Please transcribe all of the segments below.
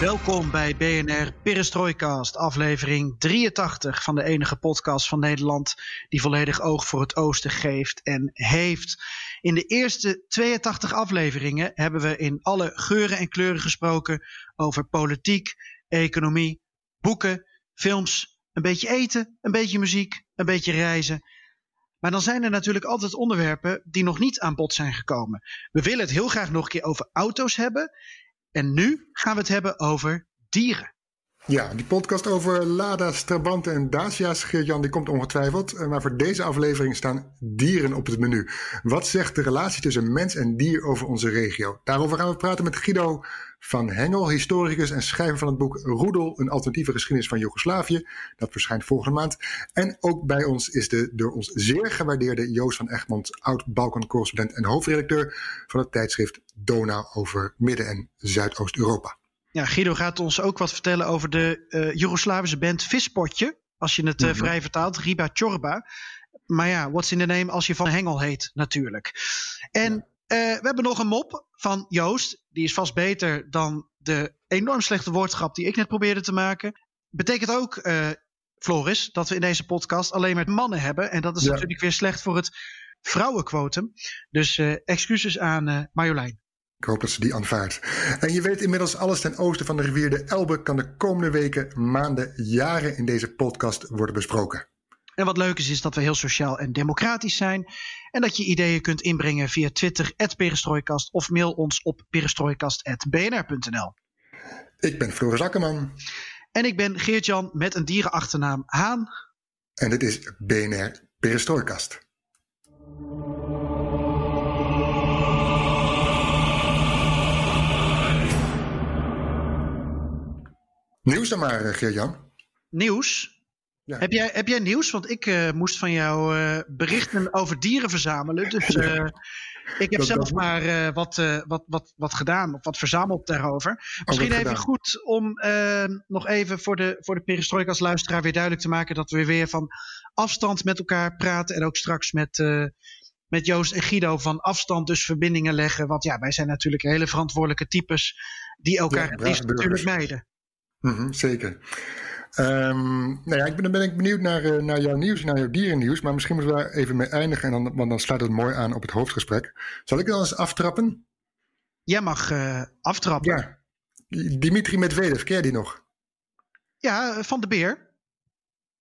Welkom bij BNR Perestroikast, aflevering 83 van de enige podcast van Nederland die volledig oog voor het oosten geeft en heeft. In de eerste 82 afleveringen hebben we in alle geuren en kleuren gesproken over politiek, economie, boeken, films, een beetje eten, een beetje muziek, een beetje reizen. Maar dan zijn er natuurlijk altijd onderwerpen die nog niet aan bod zijn gekomen. We willen het heel graag nog een keer over auto's hebben. En nu gaan we het hebben over dieren. Ja, die podcast over Lada's, Trabanten en Dacia's, Geert-Jan, die komt ongetwijfeld. Eh, maar voor deze aflevering staan dieren op het menu. Wat zegt de relatie tussen mens en dier over onze regio? Daarover gaan we praten met Guido van Hengel, historicus en schrijver van het boek Roedel, een alternatieve geschiedenis van Joegoslavië. Dat verschijnt volgende maand. En ook bij ons is de door ons zeer gewaardeerde Joost van Egmond, oud-Balkan-correspondent en hoofdredacteur van het tijdschrift Donau over Midden- en Zuidoost-Europa. Ja, Guido gaat ons ook wat vertellen over de uh, Joegoslavische band Vispotje. Als je het uh, vrij vertaalt, Riba Chorba. Maar ja, what's in the name als je van Hengel heet, natuurlijk. En uh, we hebben nog een mop van Joost. Die is vast beter dan de enorm slechte woordgrap die ik net probeerde te maken. Betekent ook, Floris, dat we in deze podcast alleen maar mannen hebben. En dat is ja. natuurlijk weer slecht voor het vrouwenquotum. Dus excuses aan Marjolein. Ik hoop dat ze die aanvaardt. En je weet inmiddels alles ten oosten van de rivier de Elbe kan de komende weken, maanden, jaren in deze podcast worden besproken. En wat leuk is, is dat we heel sociaal en democratisch zijn. En dat je ideeën kunt inbrengen via Twitter, perestrooikast of mail ons op perestrooikast.bnr.nl. Ik ben Floris Akkerman. En ik ben Geert-Jan met een dierenachternaam Haan. En dit is BNR Perestrooikast. Nieuws dan maar, Geert-Jan. Nieuws? Ja. Heb, jij, heb jij nieuws? Want ik uh, moest van jou uh, berichten over dieren verzamelen. Dus uh, ik heb dat, zelf dat... maar wat, wat, wat, wat gedaan of wat verzameld daarover. Misschien even gedaan. goed om nog even voor de, voor de perestroika luisteraar weer duidelijk te maken dat we weer van afstand met elkaar praten. En ook straks met, met Joost en Guido van afstand dus verbindingen leggen. Want ja, wij zijn natuurlijk hele verantwoordelijke types die elkaar ja, natuurlijk mijden. Mm -hmm, zeker. Um, nou ja, ik ben, dan ben ik benieuwd naar, uh, naar jouw nieuws, naar jouw dierennieuws. Maar misschien moeten we daar even mee eindigen. En dan, want dan sluit het mooi aan op het hoofdgesprek. Zal ik dan eens aftrappen? Jij mag uh, aftrappen. Ja. Dimitri Medvedev, ken jij die nog? Ja, van de Beer.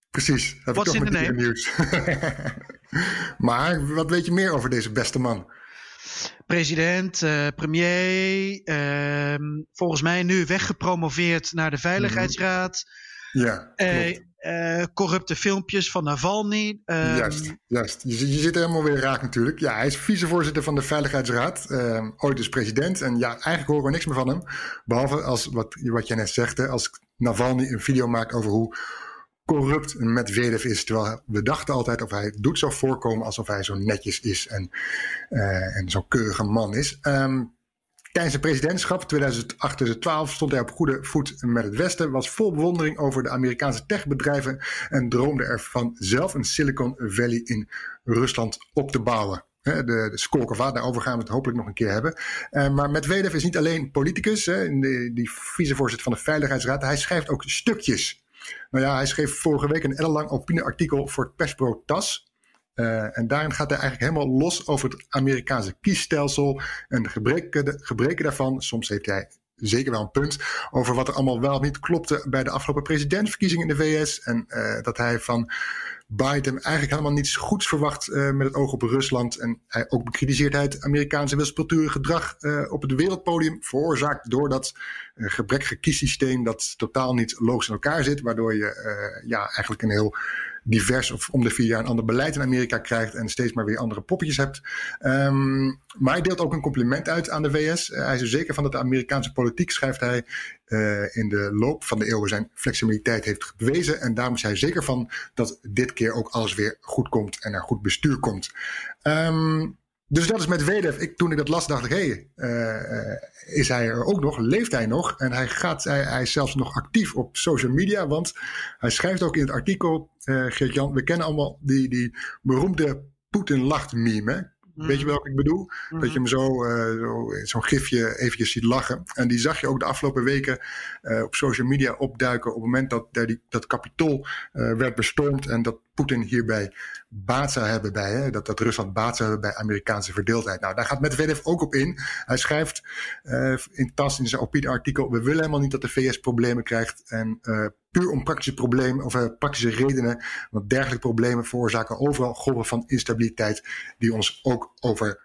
Precies. Heb What's ik toch nieuws. maar wat weet je meer over deze beste man? President, uh, premier, uh, volgens mij nu weggepromoveerd naar de Veiligheidsraad. Ja, uh, corrupte filmpjes van Navalny. Um, juist, juist. Je, je, zit er helemaal weer raak natuurlijk. Ja, hij is vicevoorzitter van de Veiligheidsraad. Ehm, ooit dus president. En ja, eigenlijk horen we niks meer van hem. Behalve als wat, wat jij net zegt, als Navalny een video maakt over hoe corrupt Medvedev is. Terwijl we dachten altijd of hij doet zo voorkomen alsof hij zo netjes is en, uh, en zo'n keurige man is. Um, tijdens zijn presidentschap 2008-2012 stond hij op goede voet met het Westen, was vol bewondering over de Amerikaanse techbedrijven en droomde ervan zelf een Silicon Valley in Rusland op te bouwen. De, de Skolkova, daarover gaan we het hopelijk nog een keer hebben. Uh, maar Medvedev is niet alleen politicus, die vicevoorzitter van de Veiligheidsraad. Hij schrijft ook stukjes. Nou ja, hij schreef vorige week een ellenlang opinieartikel voor het persbureau TAS. Uh, en daarin gaat hij eigenlijk helemaal los over het Amerikaanse kiesstelsel en de gebreken, de gebreken daarvan. Soms heeft hij zeker wel een punt over wat er allemaal wel niet klopte bij de afgelopen presidentsverkiezingen in de VS. En uh, dat hij van Biden eigenlijk helemaal niets goeds verwacht uh, met het oog op Rusland. En hij ook bekritiseert hij het Amerikaanse wispelturige gedrag uh, op het wereldpodium. Veroorzaakt door dat uh, gebrekkige kiessysteem dat totaal niet logisch in elkaar zit. Waardoor je ja, eigenlijk een heel divers of om de vier jaar een ander beleid in Amerika krijgt en steeds maar weer andere poppetjes hebt. Um, maar hij deelt ook een compliment uit aan de VS. hij is er zeker van dat de Amerikaanse politiek, schrijft hij, uh, in de loop van de eeuwen zijn flexibiliteit heeft bewezen. En daarom is hij zeker van dat dit keer ook alles weer goed komt en er goed bestuur komt. Um, dus dat is met Wedev. Ik, toen ik dat las, dacht ik: hé, hey, uh, is hij er ook nog? Leeft hij nog? En hij, gaat, hij, hij, is zelfs nog actief op social media, want hij schrijft ook in het artikel, uh, Geert-Jan, we kennen allemaal die, die beroemde Weet je mhm. welke ik bedoel? Dat je mhm. hem zo, uh, zo'n gifje eventjes ziet lachen. En die zag je ook de afgelopen weken uh, op social media opduiken. op het moment dat dat, dat kapitool uh, werd bestormd. en dat Poetin hierbij baat zou hebben bij, hè, dat, dat Rusland baat zou hebben bij Amerikaanse verdeeldheid. Nou, daar gaat Medvedev ook op in. Hij schrijft in TAS in zijn opinie-artikel: We willen helemaal niet dat de VS problemen krijgt. En puur om praktische problemen of uh, praktische redenen. Want dergelijke problemen veroorzaken overal golven van instabiliteit die ons ook over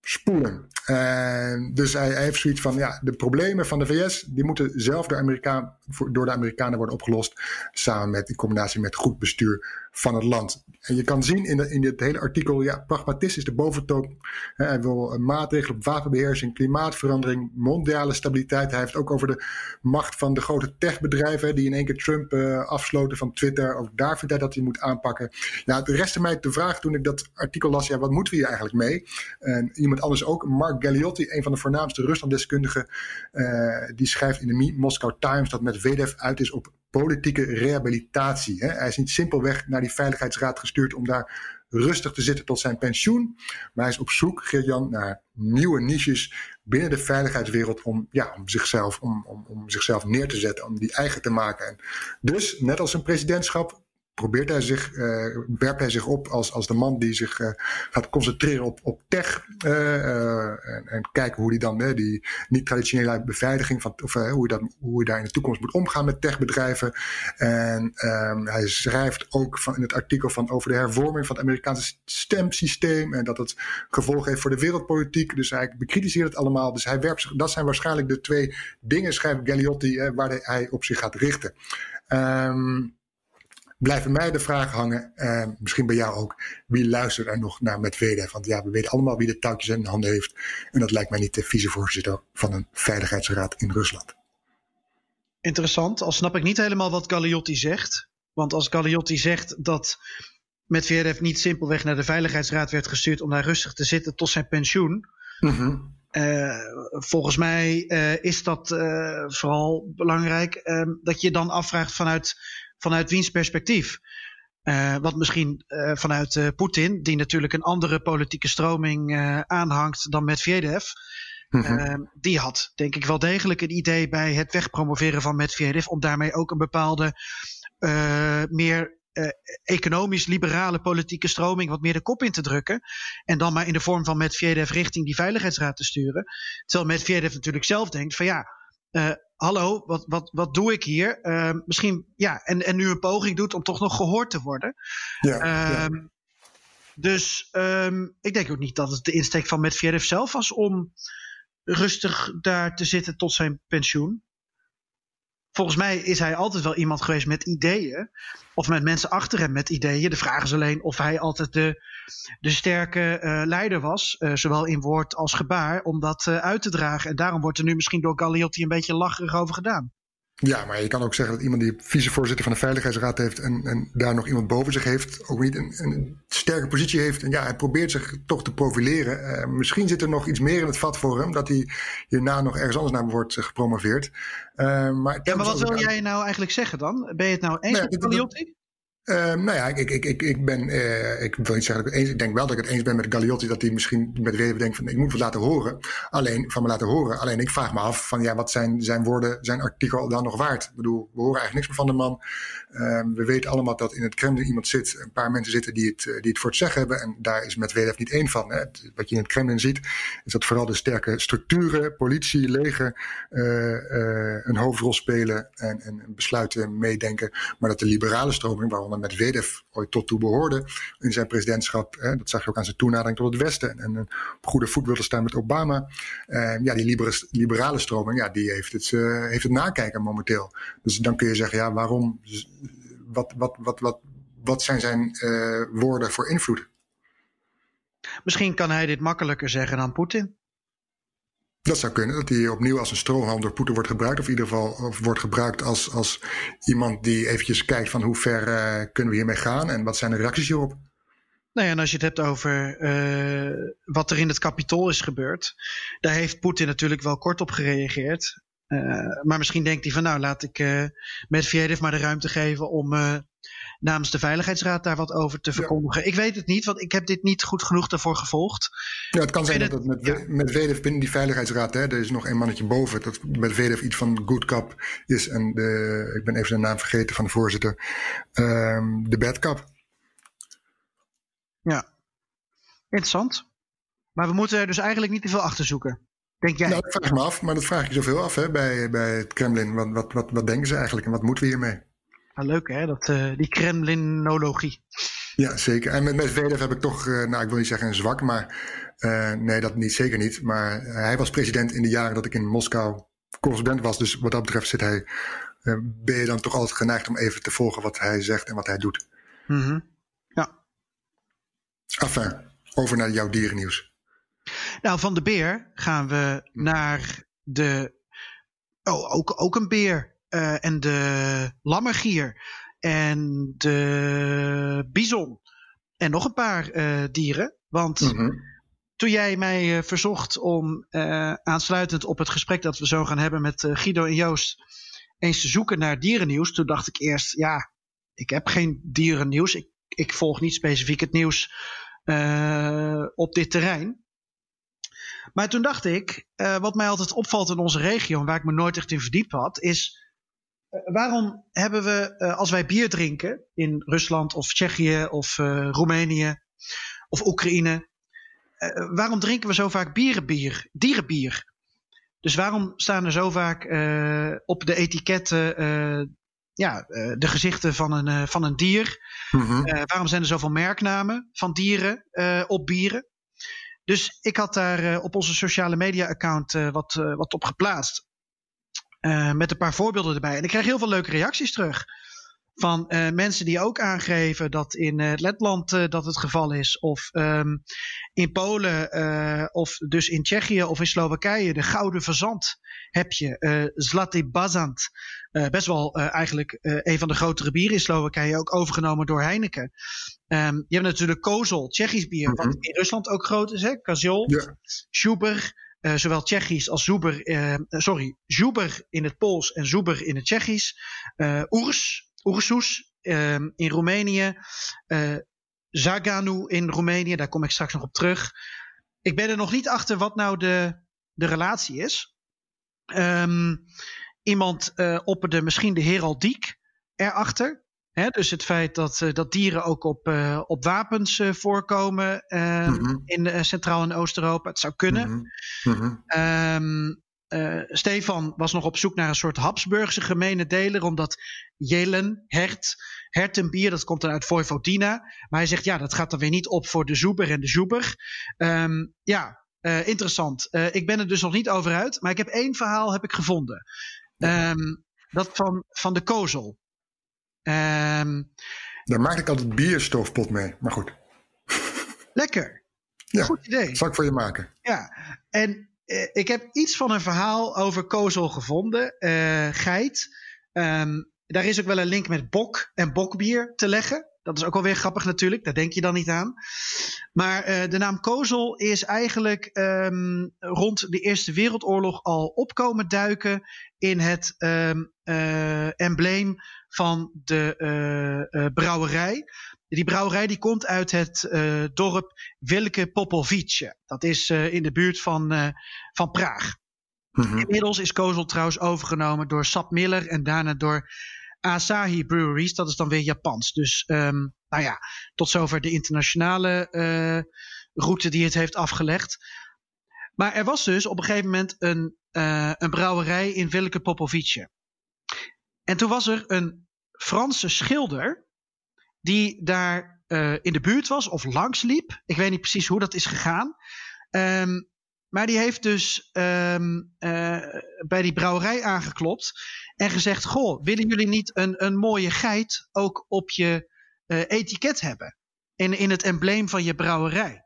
spoelen. Uh, dus hij, heeft zoiets van, ja, de problemen van de VS, die moeten zelf door, Amerikaan, door de Amerikanen worden opgelost. Samen met, in combinatie met goed bestuur van het land. En je kan zien in, in dit hele artikel, ja, pragmatisme is de boventoon. Hij wil een maatregelen op wapenbeheersing, klimaatverandering, mondiale stabiliteit. Hij heeft ook over de macht van de grote techbedrijven die in één keer Trump uh, afsloten van Twitter. Ook daar vindt hij dat hij moet aanpakken. Ja, de restte mij de vraag toen ik dat artikel las, ja, wat moeten we hier eigenlijk mee? En iemand anders ook, Mark Galliotti, een van de voornaamste Ruslanddeskundigen, uh, die schrijft in de Moscow Times dat Medvedev uit is op politieke rehabilitatie. Hè. Hij is niet simpelweg naar die Veiligheidsraad gestuurd om daar rustig te zitten tot zijn pensioen. Maar hij is op zoek, Geert-Jan, naar nieuwe niches binnen de veiligheidswereld om, ja, om, zichzelf, om, om, om zichzelf neer te zetten, om die eigen te maken. En dus, net als een presidentschap, probeert hij zich, uh, werpt hij zich op als, als de man die zich uh, gaat concentreren op, op tech. Uh, en, en, kijken hoe hij dan die niet-traditionele beveiliging, van, of hoe, je dat, hoe je daar in de toekomst moet omgaan met techbedrijven. En um, hij schrijft ook van, in het artikel van over de hervorming van het Amerikaanse stemsysteem. En dat het gevolgen heeft voor de wereldpolitiek. Dus hij bekritiseert het allemaal. Dus hij werpt zich, dat zijn waarschijnlijk de twee dingen, schrijft Galliotti, waar hij op zich gaat richten. Um, blijven mij de vraag hangen, eh, misschien bij jou ook, wie luistert er nog naar Medvedev? Want ja, we weten allemaal wie de touwtjes in handen heeft. En dat lijkt mij niet de vicevoorzitter van een veiligheidsraad in Rusland. Interessant, al snap ik niet helemaal wat Galliotti zegt. Want als Galliotti zegt dat Medvedev niet simpelweg naar de Veiligheidsraad werd gestuurd om daar rustig te zitten tot zijn pensioen. Mm uh, volgens mij uh, is dat uh, vooral belangrijk ehm, dat je dan afvraagt vanuit vanuit wiens perspectief? Uh, wat misschien uh, vanuit uh, Poetin, die natuurlijk een andere politieke stroming aanhangt dan Medvedev. Mm -hmm. die had denk ik wel degelijk een idee bij het wegpromoveren van Medvedev. Om daarmee ook een bepaalde meer economisch liberale politieke stroming wat meer de kop in te drukken. En dan maar in de vorm van Medvedev richting die veiligheidsraad te sturen. Terwijl Medvedev natuurlijk zelf denkt van ja, hallo, wat, wat, wat doe ik hier? Uh, misschien, ja, en, en nu een poging doet om toch nog gehoord te worden. Ja, ja. Ehm, dus um, ik denk ook niet dat het de insteek van Medvedev zelf was om rustig daar te zitten tot zijn pensioen volgens mij is hij altijd wel iemand geweest met ideeën. Of met mensen achter hem met ideeën. De vraag is alleen of hij altijd de, de sterke uh, leider was. Uh, zowel in woord als gebaar. Om dat uh, uit te dragen. En daarom wordt er nu misschien door Galliotti een beetje lacherig over gedaan. Ja, maar je kan ook zeggen dat iemand die vicevoorzitter van de Veiligheidsraad heeft en, en daar nog iemand boven zich heeft, ook niet een, een sterke positie heeft. En ja, hij probeert zich toch te profileren. Uh, misschien zit er nog iets meer in het vat voor hem, dat hij hierna nog ergens anders naar wordt gepromoveerd. Uh, maar ja, maar wat wil jij nou eigenlijk zeggen dan? Ben je het nou eens nee, met Galliotti? Uh, nou ja, ik, ik, ik, ik ben, uh, ik wil niet zeggen dat ik het eens, ik denk wel dat ik het eens ben met Galliotti dat hij misschien met Weber denkt van ik moet het laten horen. Alleen, van me laten horen. Alleen ik vraag me af van ja, wat zijn zijn woorden, zijn artikel dan nog waard? Ik bedoel, we horen eigenlijk niks meer van de man. Uh, we weten allemaal dat in het Kremlin iemand zit, een paar mensen zitten die het, die het voor het zeggen hebben. En daar is Medvedev niet één van. Hè. Wat je in het Kremlin ziet, is dat vooral de sterke structuren, politie, leger, een hoofdrol spelen en, en besluiten meedenken. Maar dat de liberale stroming, waaronder Medvedev ooit tot toe behoorde in zijn presidentschap. Dat zag je ook aan zijn toenadering tot het Westen. En, een goede voet wilde staan met Obama. Uh, ja, die liberale stroming, ja, die heeft het, uh, heeft het nakijken momenteel. Dus dan kun je zeggen, ja, waarom, wat, wat, wat, wat, wat zijn zijn uh, woorden voor invloed? Misschien kan hij dit makkelijker zeggen dan Poetin. Dat zou kunnen, dat hij opnieuw als een strohalm door Poetin wordt gebruikt. Of in ieder geval of wordt gebruikt als, als iemand die eventjes kijkt van hoe ver uh, kunnen we hiermee gaan en wat zijn de reacties hierop. Nou ja, en als je het hebt over uh, wat er in het kapitool is gebeurd, daar heeft Poetin natuurlijk wel kort op gereageerd. Uh, maar misschien denkt hij van nou laat ik uh, Medvedev maar de ruimte geven om namens de Veiligheidsraad daar wat over te verkondigen. Ja. Ik weet het niet, want ik heb dit niet goed genoeg daarvoor gevolgd. Ja, het kan zijn dat het met, ja. met binnen die Veiligheidsraad, hè, er is nog een mannetje boven, dat met Vedev iets van good cop is. En de, ik ben even de naam vergeten van de voorzitter, um, de bad cop. Ja, interessant. Maar we moeten er dus eigenlijk niet te veel achter zoeken. Denk jij? Nou, dat vraag ik me af, maar dat vraag ik je zoveel af hè, bij, bij het Kremlin. Wat, wat, wat, wat denken ze eigenlijk en wat moeten we hiermee? Ah, leuk hè, dat, uh, die Kremlinologie. Ja, zeker. En met Medvedev heb ik toch, uh, nou ik wil niet zeggen een zwak, maar uh, nee, dat niet, zeker niet. Maar hij was president in de jaren dat ik in Moskou correspondent was. Dus wat dat betreft zit hij, ben je dan toch altijd geneigd om even te volgen wat hij zegt en wat hij doet. Mm -hmm. Ja. Enfin, over naar jouw dierennieuws. Nou, van de beer gaan we naar de. Oh, ook, ook een beer. Uh, en de lammergier. En de bison. En nog een paar uh, dieren. Want mm -hmm. toen jij mij uh, verzocht om aansluitend op het gesprek dat we zo gaan hebben met Guido en Joost. eens te zoeken naar dierennieuws. Toen dacht ik eerst, ja, ik heb geen dierennieuws. Ik, ik volg niet specifiek het nieuws op dit terrein. Maar toen dacht ik, uh, wat mij altijd opvalt in onze regio en waar ik me nooit echt in verdiept had, is uh, waarom hebben we, uh, als wij bier drinken in Rusland of Tsjechië of Roemenië of Oekraïne, waarom drinken we zo vaak bierenbier, dierenbier? Dus waarom staan er zo vaak op de etiketten ja, de gezichten van een, van een dier? Mm -hmm. waarom zijn er zoveel merknamen van dieren op bieren? Dus ik had daar uh, op onze sociale media account uh, wat, uh, wat op geplaatst. met een paar voorbeelden erbij. En ik kreeg heel veel leuke reacties terug. Van mensen die ook aangeven dat in Letland dat het geval is. Of um, in Polen of dus in Tsjechië of in Slowakije. De gouden verzand heb je. Zlatý Bazant. best wel eigenlijk een van de grotere bieren in Slowakije. Ook overgenomen door Heineken. Um, je hebt natuurlijk Kozel, Tsjechisch bier, mm -hmm. wat in Rusland ook groot is, hè? Kazil, ja. Schuber, uh, zowel Tsjechisch als Zuber, uh, sorry, Zuber in het Pools en Zuber in het Tsjechisch. Uh, Urs, Ursus um, in Roemenië. Zaganu in Roemenië, daar kom ik straks nog op terug. Ik ben er nog niet achter wat nou de, de relatie is. Um, iemand opperde misschien de heraldiek erachter. He, dus het feit dat, uh, dat dieren ook op, uh, op wapens uh, voorkomen mm -hmm. in Centraal- en Oost-Europa. Het zou kunnen. Mm -hmm. um, Stefan was nog op zoek naar een soort Habsburgse gemene deler, omdat Jelen, hert, hertenbier, dat komt dan uit Vojvodina. Maar hij zegt, ja, dat gaat dan weer niet op voor de Zoeber en de Zoeber. Um, ja, interessant. ik ben er dus nog niet over uit, maar ik heb één verhaal heb ik gevonden. Um, dat van, van de kozel. Um, Daar maak ik altijd bierstoofpot mee, maar goed. Lekker. Ja, Goed idee. Zal ik voor je maken. Ja, en ik heb iets van een verhaal over kozel gevonden. Uh, geit. Um, daar is ook wel een link met bok en bokbier te leggen. Dat is ook alweer grappig natuurlijk, daar denk je dan niet aan. Maar uh, de naam kozel is eigenlijk um, rond de Eerste Wereldoorlog al opkomen duiken in het uh, embleem van de uh, uh, brouwerij. Die brouwerij die komt uit het uh, dorp Wilke Popovice. Dat is in de buurt van, van Praag. Mm -hmm. Inmiddels is Kozel trouwens overgenomen door Sap Miller en daarna door Asahi Breweries. Dat is dan weer Japans. Dus um, nou ja, tot zover de internationale route die het heeft afgelegd. Maar er was dus op een gegeven moment een, een brouwerij in Wilke Popovice. En toen was er een Franse schilder die daar uh, in de buurt was of langs liep. Ik weet niet precies hoe dat is gegaan. Um, maar die heeft dus um, uh, bij die brouwerij aangeklopt en gezegd: Goh, willen jullie niet een, een mooie geit ook op je etiket hebben. In, in het embleem van je brouwerij.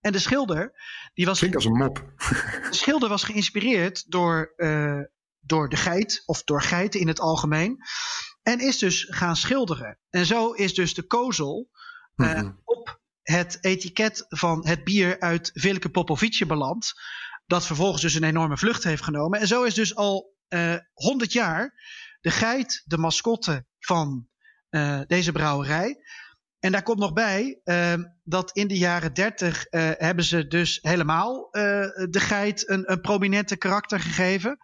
En de schilder, die was. Klinkt als een mop. De schilder was geïnspireerd door, door de geit, of door geiten in het algemeen. En is dus gaan schilderen. En zo is dus de kozel uh, op het etiket van het bier uit Vilke Popovice beland. Dat vervolgens dus een enorme vlucht heeft genomen. En zo is dus al uh, 100 jaar de geit de mascotte van uh, deze brouwerij. En daar komt nog bij uh, dat in de jaren 30 uh, hebben ze dus helemaal uh, de geit een, een prominente karakter gegeven.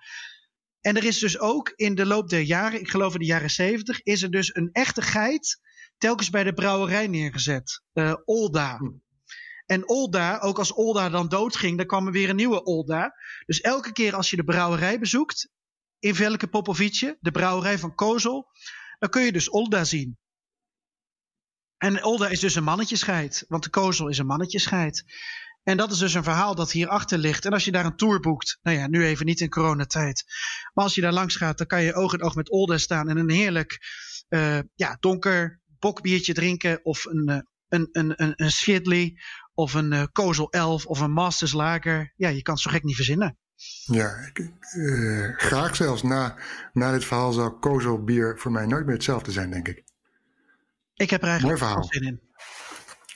En er is dus ook in de loop der jaren, ik geloof in de jaren 70, is er dus een echte geit telkens bij de brouwerij neergezet. Uh, Olda. En Olda, ook als Olda dan doodging, dan kwam er weer een nieuwe Olda. Dus elke keer als je de brouwerij bezoekt, in Velke Popovice, de brouwerij van Kozel, dan kun je dus Olda zien. En Olda is dus een mannetjescheid, want de Kozel is een mannetjescheid. En dat is dus een verhaal dat hierachter ligt. En als je daar een tour boekt, nou ja, nu even niet in coronatijd. Maar als je daar langs gaat, dan kan je oog in oog met Olda staan en een heerlijk uh, ja, donker bokbiertje drinken. Of een, uh, een, een, een, een of een uh, Kozel 11 of een Masters Lager. Ja, je kan het zo gek niet verzinnen. Ja, ik, graag zelfs. Na, na dit verhaal zou Kozel bier voor mij nooit meer hetzelfde zijn, denk ik. Ik heb er eigenlijk zin in.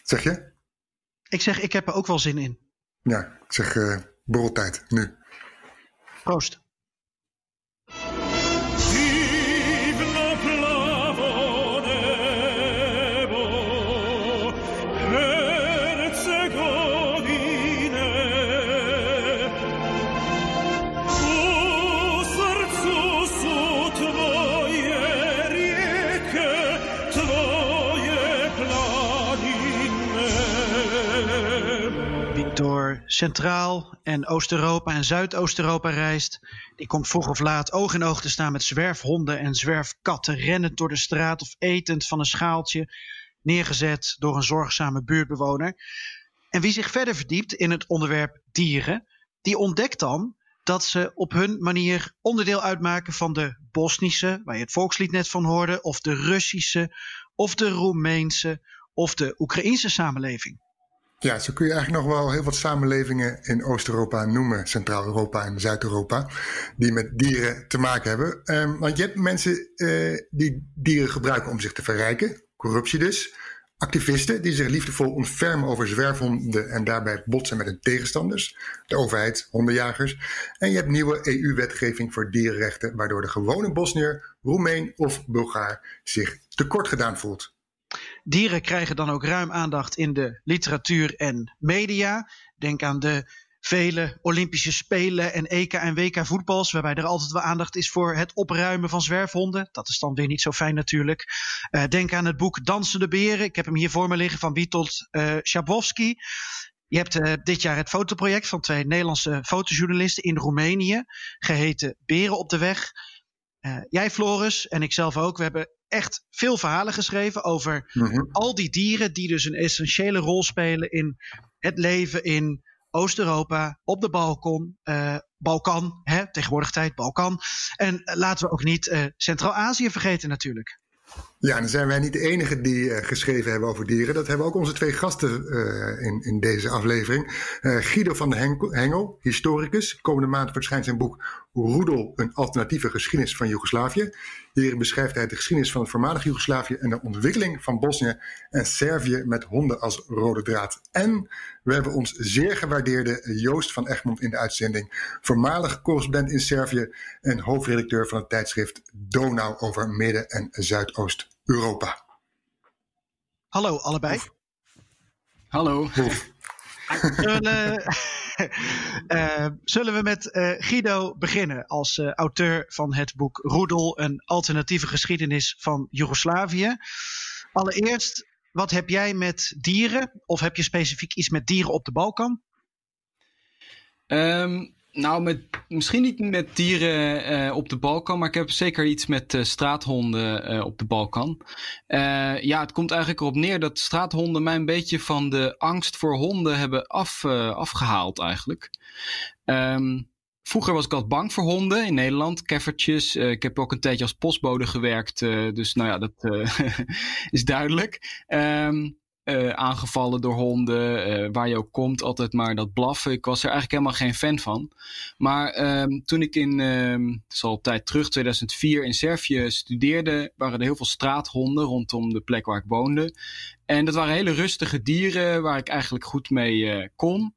Zeg je? Ik zeg, ik heb er ook wel zin in. Ja, ik zeg uh, borreltijd, nu. Proost. Centraal- en Oost-Europa en Zuidoost-Europa reist, die komt vroeg of laat oog in oog te staan met zwerfhonden en zwerfkatten rennend door de straat of etend van een schaaltje, neergezet door een zorgzame buurtbewoner. En wie zich verder verdiept in het onderwerp dieren, die ontdekt dan dat ze op hun manier onderdeel uitmaken van de Bosnische, waar je het volkslied net van hoorde, of de Russische, of de Roemeense, of de Oekraïnse samenleving. Ja, zo kun je eigenlijk nog wel heel wat samenlevingen in Oost-Europa noemen, Centraal-Europa en Zuid-Europa, die met dieren te maken hebben. Um, want je hebt mensen uh, die dieren gebruiken om zich te verrijken, corruptie dus. Activisten die zich liefdevol ontfermen over zwerfhonden en daarbij botsen met hun tegenstanders, de overheid, hondenjagers. En je hebt nieuwe EU-wetgeving voor dierenrechten, waardoor de gewone Bosnier, Roemeen of Bulgaar zich tekort gedaan voelt. Dieren krijgen dan ook ruim aandacht in de literatuur en media. Denk aan de vele Olympische Spelen en EK en WK voetbals, waarbij er altijd wel aandacht is voor het opruimen van zwerfhonden. Dat is dan weer niet zo fijn natuurlijk. Uh, denk aan het boek Dansende Beren. Ik heb hem hier voor me liggen van Witold uh. Je hebt uh, dit jaar het fotoproject van twee Nederlandse fotojournalisten in Roemenië, geheten Beren op de Weg. Uh, jij, Floris, en ik zelf ook, we hebben echt veel verhalen geschreven over mm -hmm. al die dieren die dus een essentiële rol spelen in het leven in Oost-Europa, op de Balkan, uh, Balkan, hè, tegenwoordig tijd Balkan. En laten we ook niet Centraal-Azië vergeten natuurlijk. Ja, dan zijn wij niet de enige die uh, geschreven hebben over dieren. Dat hebben ook onze twee gasten uh, in, in deze aflevering. Uh, Guido van de Hengel, historicus. Komende maand verschijnt zijn boek Roedel, een alternatieve geschiedenis van Joegoslavië. Hierin beschrijft hij de geschiedenis van het voormalig Joegoslavië en de ontwikkeling van Bosnië en Servië met honden als rode draad. En we hebben ons zeer gewaardeerde Joost van Egmond in de uitzending. Voormalig correspondent in Servië en hoofdredacteur van het tijdschrift Donau over Midden- en Zuidoost-Europa. Hallo allebei. Hallo. Zullen, uh, zullen, we met uh, Guido beginnen als uh, auteur van het boek Roedel, een alternatieve geschiedenis van Joegoslavië. Allereerst, wat heb jij met dieren? Of heb je specifiek iets met dieren op de Balkan? Um, nou, met, misschien niet met dieren uh, op de Balkan, maar ik heb zeker iets met uh, straathonden uh, op de Balkan. ja, het komt eigenlijk erop neer dat straathonden mij een beetje van de angst voor honden hebben af, afgehaald eigenlijk. Um, vroeger was ik altijd bang voor honden in Nederland, keffertjes. ik heb ook een tijdje als postbode gewerkt, dus nou ja, dat is duidelijk. Um, uh, aangevallen door honden, uh, waar je ook komt, altijd maar dat blaffen. Ik was er eigenlijk helemaal geen fan van. Maar um, toen ik in, um, het al tijd terug, 2004 in Servië studeerde, waren er heel veel straathonden rondom de plek waar ik woonde. En dat waren hele rustige dieren waar ik eigenlijk goed mee uh, kon.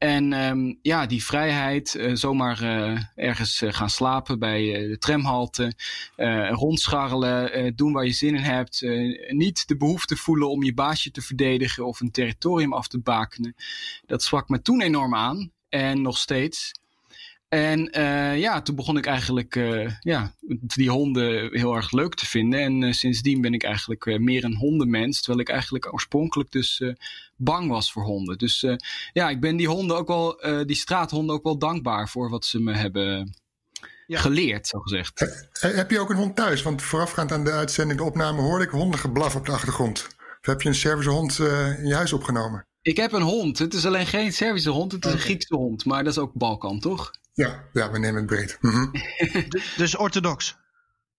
En um, ja, die vrijheid, uh, zomaar uh, ergens uh, gaan slapen bij de tramhalte, rondscharrelen, doen waar je zin in hebt, niet de behoefte voelen om je baasje te verdedigen of een territorium af te bakenen. Dat sprak me toen enorm aan en nog steeds. En ja, toen begon ik eigenlijk ja, die honden heel erg leuk te vinden. En sindsdien ben ik eigenlijk meer een hondenmens. Terwijl ik eigenlijk oorspronkelijk dus bang was voor honden. Dus ja, ik ben die honden ook wel, die straathonden ook wel dankbaar voor wat ze me hebben ja. geleerd, zo gezegd. heb je ook een hond thuis? Want voorafgaand aan de uitzending, de opname, hoorde ik hondengeblaf op de achtergrond. Of heb je een servicehond in je huis opgenomen? Ik heb een hond. Het is alleen geen Servische hond, het is okay. een Griekse hond. Maar dat is ook Balkan, toch? Ja, ja we nemen het breed. Mm -hmm. dus orthodox?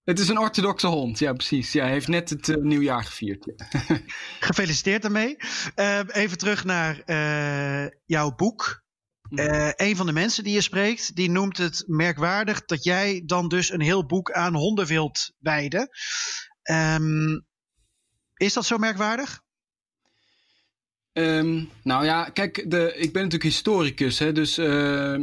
Het is een orthodoxe hond, ja precies. Ja, hij heeft net het uh, nieuwjaar gevierd. Ja. Gefeliciteerd daarmee. Uh, even terug naar uh, jouw boek. een van de mensen die je spreekt, die noemt het merkwaardig dat jij dan dus een heel boek aan honden wilt wijden. Um, is dat zo merkwaardig? Um, nou ja, kijk, de, ik ben natuurlijk historicus, hè, dus uh,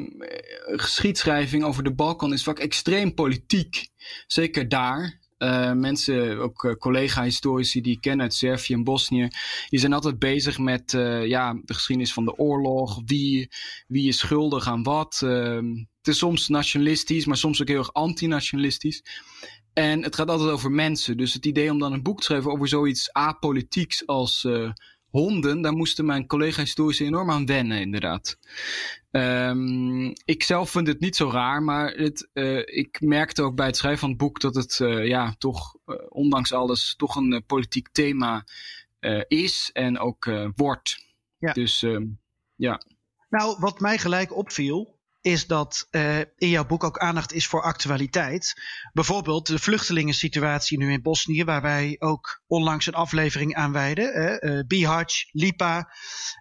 geschiedschrijving over de Balkan is vaak extreem politiek. Zeker daar. Uh, mensen, ook uh, collega-historici die ik ken uit Servië en Bosnië, die zijn altijd bezig met uh, ja, de geschiedenis van de oorlog. Wie, wie is schuldig aan wat? Ehm, het is soms nationalistisch, maar soms ook heel erg antinationalistisch. En het gaat altijd over mensen. Dus het idee om dan een boek te schrijven over zoiets apolitieks als honden, daar moesten mijn collega-historici enorm aan wennen, inderdaad. Um, ik zelf vind het niet zo raar, maar het, uh, ik merkte ook bij het schrijven van het boek dat het, uh, ja, toch, uh, ondanks alles, toch een politiek thema is en ook wordt. Ja. Dus, ehm, ja. Nou, wat mij gelijk opviel, is dat uh, in jouw boek ook aandacht is voor actualiteit. Bijvoorbeeld de vluchtelingensituatie nu in Bosnië, waar wij ook onlangs een aflevering aan wijden. Uh, Bihać, Lipa,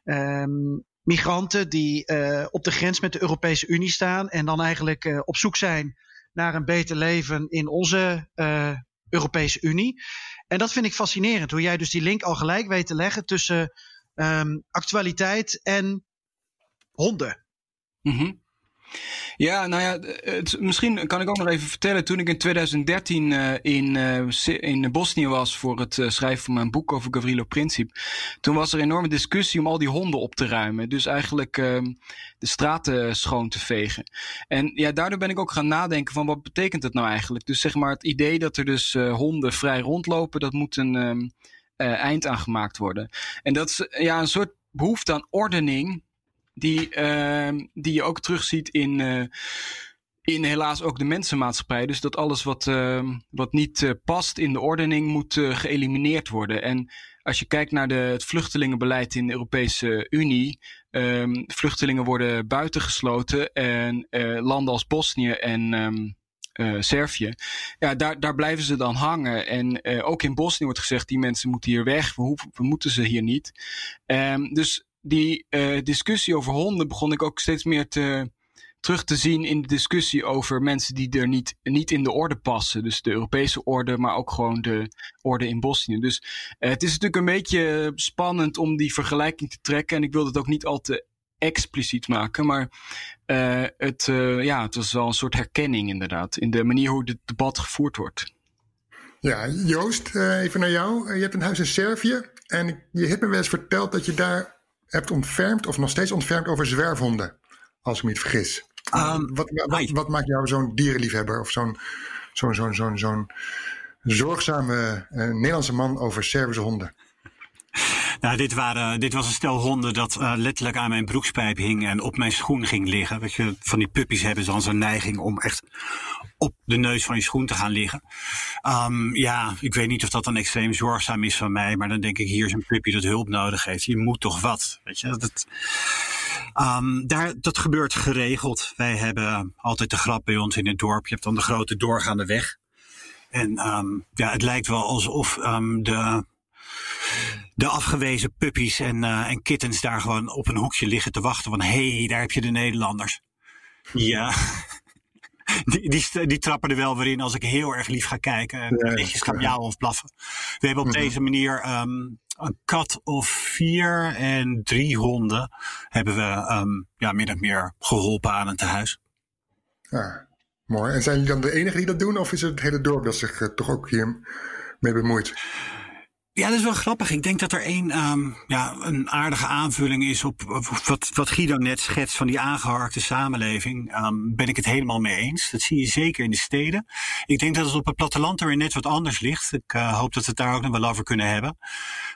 um, migranten die uh, op de grens met de Europese Unie staan en dan eigenlijk op zoek zijn naar een beter leven in onze Europese Unie. En dat vind ik fascinerend, hoe jij dus die link al gelijk weet te leggen tussen um, actualiteit en honden. Mm ja, nou ja, misschien kan ik ook nog even vertellen. Toen ik in 2013 uh, in, uh, in Bosnië was voor het uh, schrijven van mijn boek over Gavrilo Princip. Toen was er een enorme discussie om al die honden op te ruimen. Dus eigenlijk ehm, de straten schoon te vegen. En ja, daardoor ben ik ook gaan nadenken van wat betekent dat nou eigenlijk? Dus zeg maar het idee dat er dus honden vrij rondlopen, dat moet een um, eind aan gemaakt worden. En dat is ja, een soort behoefte aan ordening die, uh, die je ook terugziet in, uh, in helaas ook de mensenmaatschappij. Dus dat alles wat, uh, wat niet uh, past in de ordening moet geëlimineerd worden. En als je kijkt naar de, het vluchtelingenbeleid in de Europese Unie, um, vluchtelingen worden buitengesloten en landen als Bosnië en Servië. Ja, daar, daar blijven ze dan hangen. En ook in Bosnië wordt gezegd, die mensen moeten hier weg. We, hoeven, we moeten ze hier niet. Dus die uh, discussie over honden begon ik ook steeds meer te, terug te zien in de discussie over mensen die er niet, niet in de orde passen. Dus de Europese orde, maar ook gewoon de orde in Bosnië. Dus uh, het is natuurlijk een beetje spannend om die vergelijking te trekken. En ik wil het ook niet al te expliciet maken. Maar uh, het, ja, het was wel een soort herkenning inderdaad. In de manier hoe het debat gevoerd wordt. Ja, Joost, even naar jou. Je hebt een huis in Servië. En je hebt me wel eens verteld dat je daar hebt ontfermd of nog steeds ontfermd over zwerfhonden, als ik me niet vergis. Um, wat, wat, wat, maakt jou zo'n dierenliefhebber of zo'n zo'n zo'n zo'n zo'n zorgzame uh, Nederlandse man over Servische honden? Nou, dit, waren, dit was een stel honden dat uh, letterlijk aan mijn broekspijp hing en op mijn schoen ging liggen. Weet je, van die puppies hebben dan zo'n neiging om echt op de neus van je schoen te gaan liggen. Um, ja, ik weet niet of dat dan extreem zorgzaam is van mij, maar dan denk ik, hier is een puppy dat hulp nodig heeft. Je moet toch wat, weet je. Dat, Um, daar, dat gebeurt geregeld. Wij hebben altijd de grap bij ons in het dorp. Je hebt dan de grote doorgaande weg. En um, ja, het lijkt wel alsof de, de afgewezen puppies en, uh, en kittens daar gewoon op een hoekje liggen te wachten. Van hé, hey, daar heb je de Nederlanders. Ja. Die, die, die, trappen er wel weer in als ik heel erg lief ga kijken. En ja, netjes ga miauwen of blaffen. We hebben op mm -hmm. deze manier um, een kat of vier en drie honden hebben we um, ja, min of meer geholpen aan het tehuis. Ja, mooi. En zijn jullie dan de enige die dat doen? Of is het het hele dorp dat zich uh, toch ook hier mee bemoeit? Ja, dat is wel grappig. Ik denk dat er een, um, ja, een aardige aanvulling is op, op wat, wat Guido net schetst van die aangeharkte samenleving. Um, ben ik het helemaal mee eens. Dat zie je zeker in de steden. Ik denk dat het op het platteland er weer net wat anders ligt. Ik uh, hoop dat we het daar ook nog wel over kunnen hebben.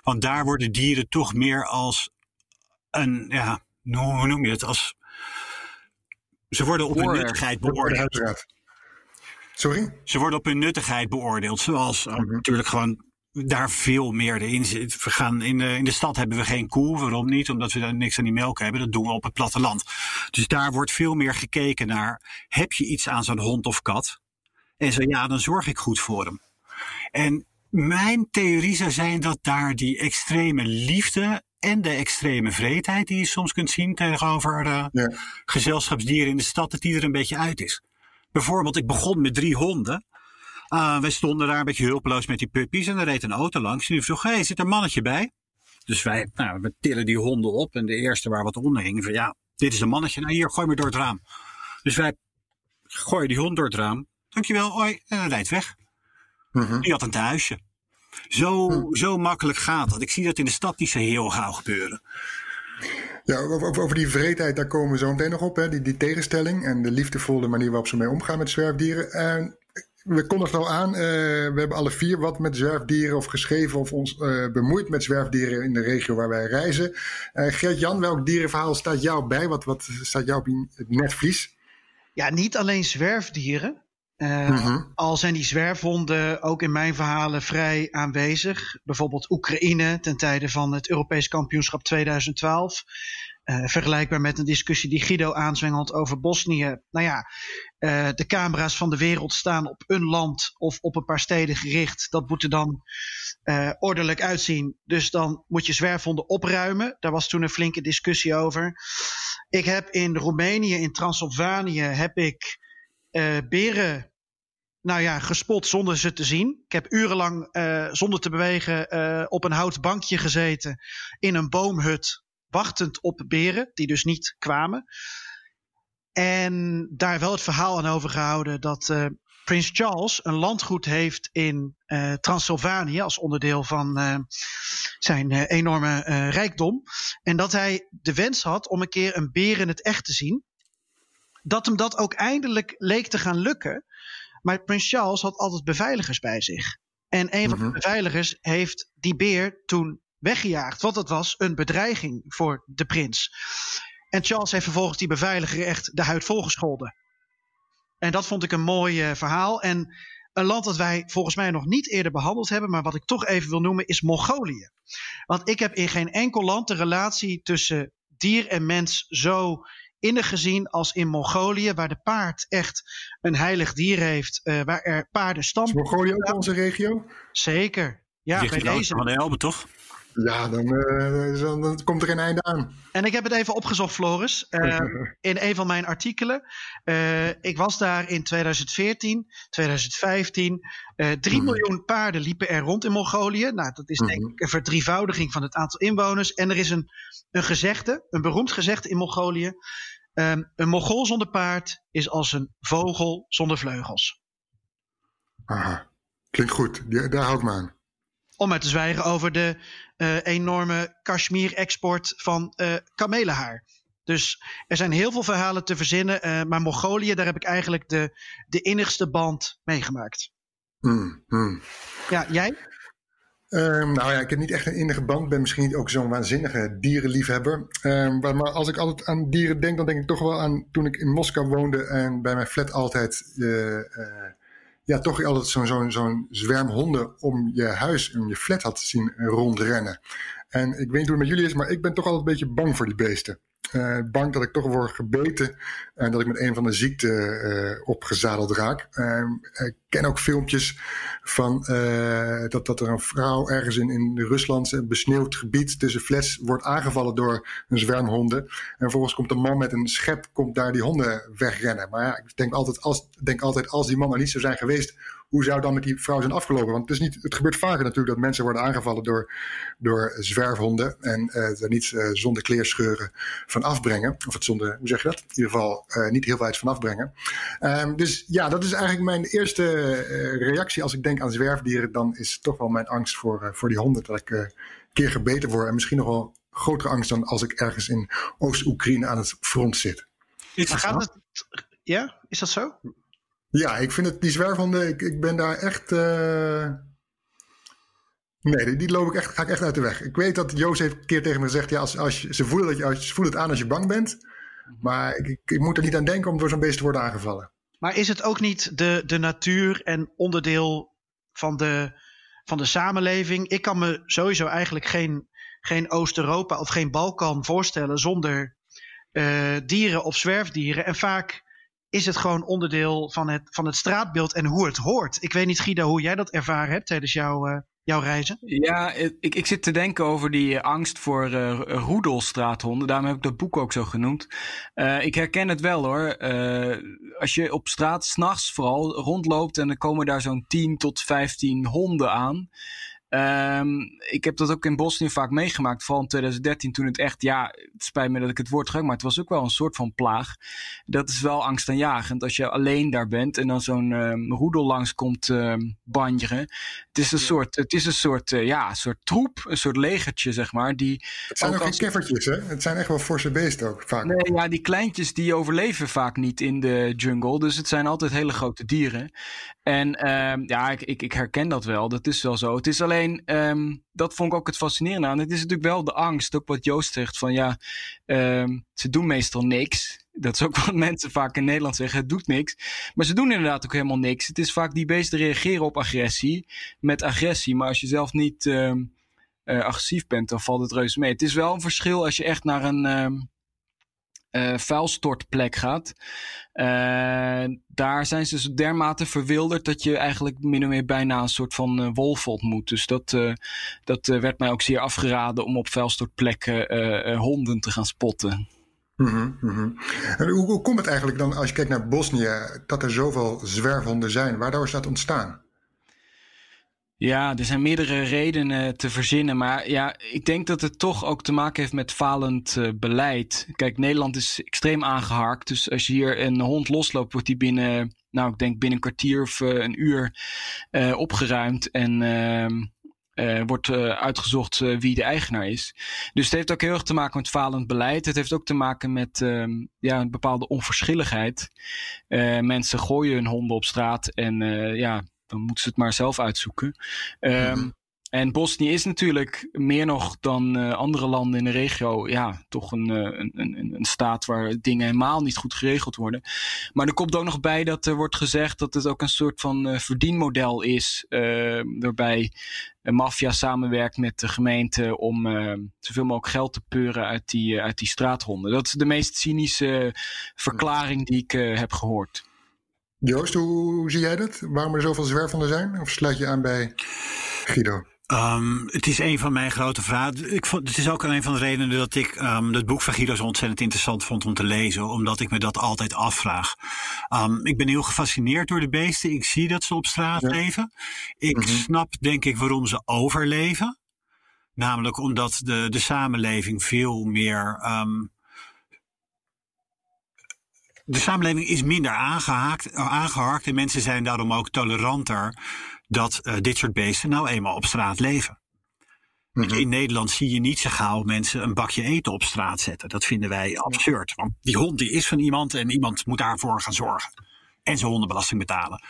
Want daar worden dieren toch meer als een, ja, hoe noem je het? Als, ze worden op hun nuttigheid beoordeeld. Sorry? Ze worden op hun nuttigheid beoordeeld. Zoals uh, mm -hmm. natuurlijk gewoon daar veel meer in zit. We gaan in de, in de stad hebben we geen koe. Waarom niet? Omdat we daar niks aan die melk hebben. Dat doen we op het platteland. Dus daar wordt veel meer gekeken naar: heb je iets aan zo'n hond of kat? En zo ja, dan zorg ik goed voor hem. En mijn theorie zou zijn dat daar die extreme liefde en de extreme vreedheid die je soms kunt zien tegenover uh, ja. gezelschapsdieren in de stad, dat die er een beetje uit is. Bijvoorbeeld, ik begon met drie honden. Uh, wij stonden daar een beetje hulpeloos met die puppies en er reed een auto langs. En die vroeg, hé, hey, zit er een mannetje bij? Dus wij, nou, we tillen die honden op en de eerste waar wat onder hing, van ja, dit is een mannetje, nou hier, gooi me door het raam. Dus wij gooien die hond door het raam. Dankjewel, oi, en hij rijdt weg. Mm -hmm. Die had een thuisje. Zo, mm. zo makkelijk gaat dat. Ik zie dat in de stad niet zo heel gauw gebeuren. Ja, over, over die vreedheid, daar komen we zo meteen nog op. Hè? Die, die tegenstelling en de liefdevolle manier waarop ze mee omgaan met zwerfdieren. En we kondigden al aan, uh, we hebben alle vier wat met zwerfdieren of geschreven of ons uh, bemoeid met zwerfdieren in de regio waar wij reizen. Uh, Gert-Jan, welk dierenverhaal staat jou bij? Wat, wat staat jou op het netvlies? Ja, niet alleen zwerfdieren. Mm-hmm. Al zijn die zwerfhonden ook in mijn verhalen vrij aanwezig. Bijvoorbeeld Oekraïne ten tijde van het Europees kampioenschap 2012. Uh, vergelijkbaar met een discussie die Guido aanzwengelt over Bosnië. Nou ja, uh, de camera's van de wereld staan op een land of op een paar steden gericht. Dat moet er dan uh, ordelijk uitzien. Dus dan moet je zwerfhonden opruimen. Daar was toen een flinke discussie over. Ik heb in Roemenië, in Transylvanië, heb ik beren nou ja, gespot zonder ze te zien. Ik heb urenlang zonder te bewegen op een houten bankje gezeten in een boomhut, wachtend op beren, die dus niet kwamen. En daar wel het verhaal aan overgehouden dat uh, Prins Charles een landgoed heeft in Transylvanië als onderdeel van zijn enorme rijkdom. En dat hij de wens had om een keer een beer in het echt te zien. Dat hem dat ook eindelijk leek te gaan lukken. Maar Prins Charles had altijd beveiligers bij zich. En een van de beveiligers heeft die beer toen weggejaagd. Want het was een bedreiging voor de prins. En Charles heeft vervolgens die beveiliger echt de huid volgescholden. En dat vond ik een mooi uh, verhaal. En een land dat wij volgens mij nog niet eerder behandeld hebben, maar wat ik toch even wil noemen, is Mongolië. Want ik heb in geen enkel land de relatie tussen dier en mens zo innig gezien als in Mongolië, waar de paard echt een heilig dier heeft, uh, waar er paarden stammen. Is Mongolië ook onze regio? Zeker. Ja, bij deze. Van de Elbe, toch? Ja, dan, uh, dan, dan, komt er een einde aan. En ik heb het even opgezocht, Floris, uh, in een van mijn artikelen. Uh, ik was daar in 2014, 2015. 3 mm. miljoen paarden liepen er rond in Mongolië. Nou, dat is denk ik een verdrievoudiging van het aantal inwoners. En er is een, een gezegde, een beroemd gezegde in Mongolië. Um, een Mongool zonder paard is als een vogel zonder vleugels. Aha, klinkt goed. Daar hou ik me aan. Om maar te zwijgen over de uh, enorme Kashmir-export van uh, kamelenhaar. Dus er zijn heel veel verhalen te verzinnen. Uh, maar Mongolië, daar heb ik eigenlijk de, de innigste band meegemaakt. Hmm, hmm. Ja, jij? Um, nou ja, ik heb niet echt een innige band. ben misschien niet ook zo'n waanzinnige dierenliefhebber. Um, maar, maar, als ik altijd aan dieren denk, dan denk ik toch wel aan toen ik in Moskou woonde en bij mijn flat altijd uh, uh, ja, toch altijd zo'n zo'n zwerm honden om je huis, om je flat had zien rondrennen. En ik weet niet hoe het met jullie is, maar ik ben toch altijd een beetje bang voor die beesten. Uh, bang dat ik toch word gebeten en dat ik met een van de ziekten uh, opgezadeld raak. Uh, ik ken ook filmpjes van dat, dat er een vrouw ergens in, in Rusland, een besneeuwd gebied tussen flats, wordt aangevallen door een zwerm honden. En vervolgens komt een man met een schep, komt daar die honden wegrennen. Maar ja, ik denk altijd, als, denk altijd, als die man er niet zou zijn geweest, hoe zou dan met die vrouw zijn afgelopen? Want het, is niet, het gebeurt vaker natuurlijk dat mensen worden aangevallen door, door zwerfhonden en er niet uh, zonder kleerscheuren van afbrengen. Of het zonder, hoe zeg je dat? In ieder geval uh, niet heel veel van afbrengen. Um, dus ja, dat is eigenlijk mijn eerste reactie als ik denk aan zwerfdieren. Dan is toch wel mijn angst voor, voor die honden dat ik een keer gebeten word. En misschien nog wel grotere angst dan als ik ergens in Oost-Oekraïne aan het front zit. Is gaat het, ja, is dat zo? Ja, ik vind het, die zwerfhonden, ik, ik ben daar echt. Uh... Nee, die, die, loop ik echt, ga ik echt uit de weg. Ik weet dat Joost heeft een keer tegen me gezegd: ja, als, als ze, voelen dat je, als, ze het aan als je bang bent. Maar ik, ik, moet er niet aan denken om door zo'n beest te worden aangevallen. Maar is het ook niet de, de natuur en onderdeel van de, van de samenleving? Ik kan me sowieso eigenlijk geen, geen Oost-Europa of geen Balkan voorstellen zonder uh, dieren of zwerfdieren. En vaak is het gewoon onderdeel van het, van het straatbeeld en hoe het hoort. Ik weet niet, Guido, hoe jij dat ervaren hebt tijdens jouw, uh, jouw reizen. Ja, ik, ik zit te denken over die eh, angst voor uh, roedelstraathonden. Daarom heb ik dat boek ook zo genoemd. Ik herken het wel hoor. als je op straat s'nachts vooral rondloopt en er komen daar zo'n 10 tot 15 honden aan. Um, ik heb dat ook in Bosnië vaak meegemaakt, vooral in 2013 toen het echt, ja, het spijt me dat ik het woord gebruik, maar het was ook wel een soort van plaag. Dat is wel angstaanjagend als je alleen daar bent en dan zo'n um, roedel langskomt um, banjeren. Het is een ja. soort, het is een soort, uh, ja, een soort troep, een soort legertje, zeg maar. Die het zijn ook, ook geen keffertjes, hè? Het zijn echt wel forse beesten ook vaak. Nee, ja, die kleintjes die overleven vaak niet in de jungle, dus het zijn altijd hele grote dieren. En ja, ik, ik, ik herken dat wel, dat is wel zo. Het is alleen alleen, um, dat vond ik ook het fascinerende aan. Het is natuurlijk wel de angst, ook wat Joost zegt, van ja, um, ze doen meestal niks. Dat is ook wat mensen vaak in Nederland zeggen, het doet niks. Maar ze doen inderdaad ook helemaal niks. Het is vaak die beesten reageren op agressie, met agressie. Maar als je zelf niet um, uh, agressief bent, dan valt het reuze mee. Het is wel een verschil als je echt naar een uh, vuilstortplek gaat. Uh, daar zijn ze zo dermate verwilderd dat je eigenlijk min of meer bijna een soort van uh, wolf ontmoet. Dus dat, dat werd mij ook zeer afgeraden om op vuilstortplekken honden te gaan spotten. Mm -hmm. En hoe, hoe komt het eigenlijk dan, als je kijkt naar Bosnië, dat er zoveel zwerfhonden zijn? Waardoor is dat ontstaan? Ja, er zijn meerdere redenen te verzinnen. Maar ja, ik denk dat het toch ook te maken heeft met falend uh, beleid. Kijk, Nederland is extreem aangeharkt. Dus als je hier een hond losloopt, wordt die binnen, nou, ik denk binnen een kwartier of uh, een uur opgeruimd. En ehm, wordt uitgezocht wie de eigenaar is. Dus het heeft ook heel erg te maken met falend beleid. Het heeft ook te maken met um, ja, een bepaalde onverschilligheid. mensen gooien hun honden op straat en ja dan moeten ze het maar zelf uitzoeken. Um, En Bosnië is natuurlijk meer nog dan uh, andere landen in de regio, ja, toch een, uh, een, een, een, staat waar dingen helemaal niet goed geregeld worden. Maar er komt ook nog bij dat er wordt gezegd dat het ook een soort van uh, verdienmodel is, waarbij een maffia samenwerkt met de gemeente om zoveel mogelijk geld te peuren uit die, uit die straathonden. Dat is de meest cynische verklaring die ik heb gehoord. Joost, hoe zie jij dat? Waarom er zoveel zwerfhonden zijn? Of sluit je aan bij Guido? Um, het is een van mijn grote vragen. Ik vond, het is ook een van de redenen dat ik um, het boek van Guido zo ontzettend interessant vond om te lezen. Omdat ik me dat altijd afvraag. Um, ik ben heel gefascineerd door de beesten. Ik zie dat ze op straat ja. leven. Ik mm -hmm. snap denk ik waarom ze overleven. Namelijk omdat de, de samenleving veel meer de samenleving is minder aangehaakt, aangeharkt en mensen zijn daarom ook toleranter dat uh, dit soort beesten nou eenmaal op straat leven. Mm -hmm. In Nederland zie je niet zo gauw mensen een bakje eten op straat zetten. Dat vinden wij absurd. Want die hond die is van iemand en iemand moet daarvoor gaan zorgen. En zijn hondenbelasting betalen.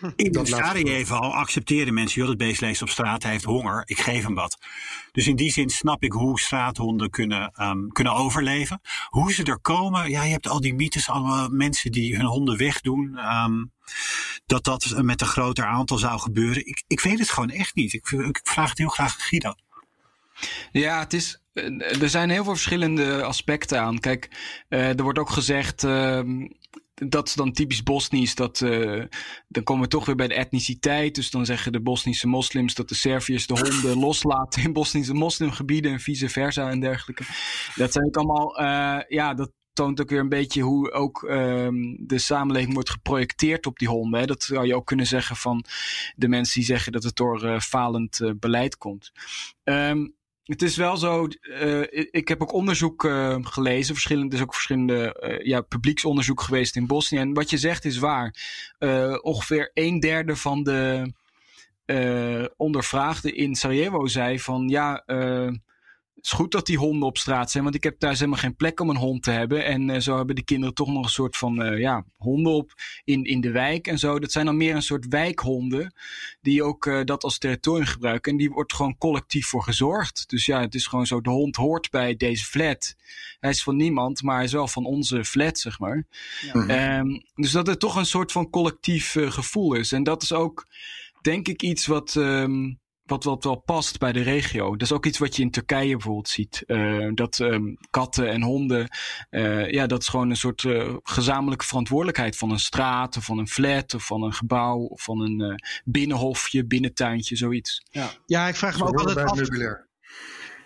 In Sarajevo al accepteren mensen, joh, dat beest leest op straat, hij heeft honger, ik geef hem wat. Dus in die zin snap ik hoe straathonden kunnen, um, kunnen overleven. Hoe ze er komen, ja, je hebt al die mythes, allemaal mensen die hun honden wegdoen. Um, dat dat met een groter aantal zou gebeuren. Ik, ik weet het gewoon echt niet. Ik, ik vraag het heel graag aan Guido. Ja, het is, er zijn heel veel verschillende aspecten aan. Kijk, er wordt ook gezegd ehm, dat is dan typisch Bosnisch. Dat, uh, dan komen we toch weer bij de etniciteit. Dus dan zeggen de Bosnische moslims dat de Serviërs de honden loslaten in Bosnische moslimgebieden en vice versa en dergelijke. Dat zijn ook allemaal, uh, ja, dat toont ook weer een beetje hoe ook um, de samenleving wordt geprojecteerd op die honden. Hè. Dat zou je ook kunnen zeggen van de mensen die zeggen dat het door uh, falend beleid komt. Um, het is wel zo, uh, ik heb ook onderzoek uh, gelezen, verschillende, er is ook verschillende uh, ja, publieksonderzoek geweest in Bosnië. En wat je zegt is waar. ongeveer een derde van de ondervraagden in Sarajevo zei van ja, het is goed dat die honden op straat zijn, want ik heb thuis helemaal geen plek om een hond te hebben. En uh, zo hebben de kinderen toch nog een soort van uh, ja, honden op in, in de wijk en zo. Dat zijn dan meer een soort wijkhonden die ook uh, dat als territorium gebruiken. En die wordt gewoon collectief voor gezorgd. Dus ja, het is gewoon zo, de hond hoort bij deze flat. Hij is van niemand, maar hij is wel van onze flat, zeg maar. Ja. Um, dus dat het toch een soort van collectief gevoel is. En dat is ook, denk ik, iets wat... Um, wat, wat wel past bij de regio. Dat is ook iets wat je in Turkije bijvoorbeeld ziet. Uh, dat um, katten en honden, uh, ja, dat is gewoon een soort uh, gezamenlijke verantwoordelijkheid van een straat of van een flat of van een gebouw of van een binnenhofje, binnentuintje, zoiets. Ja, ja ik vraag me ook altijd af.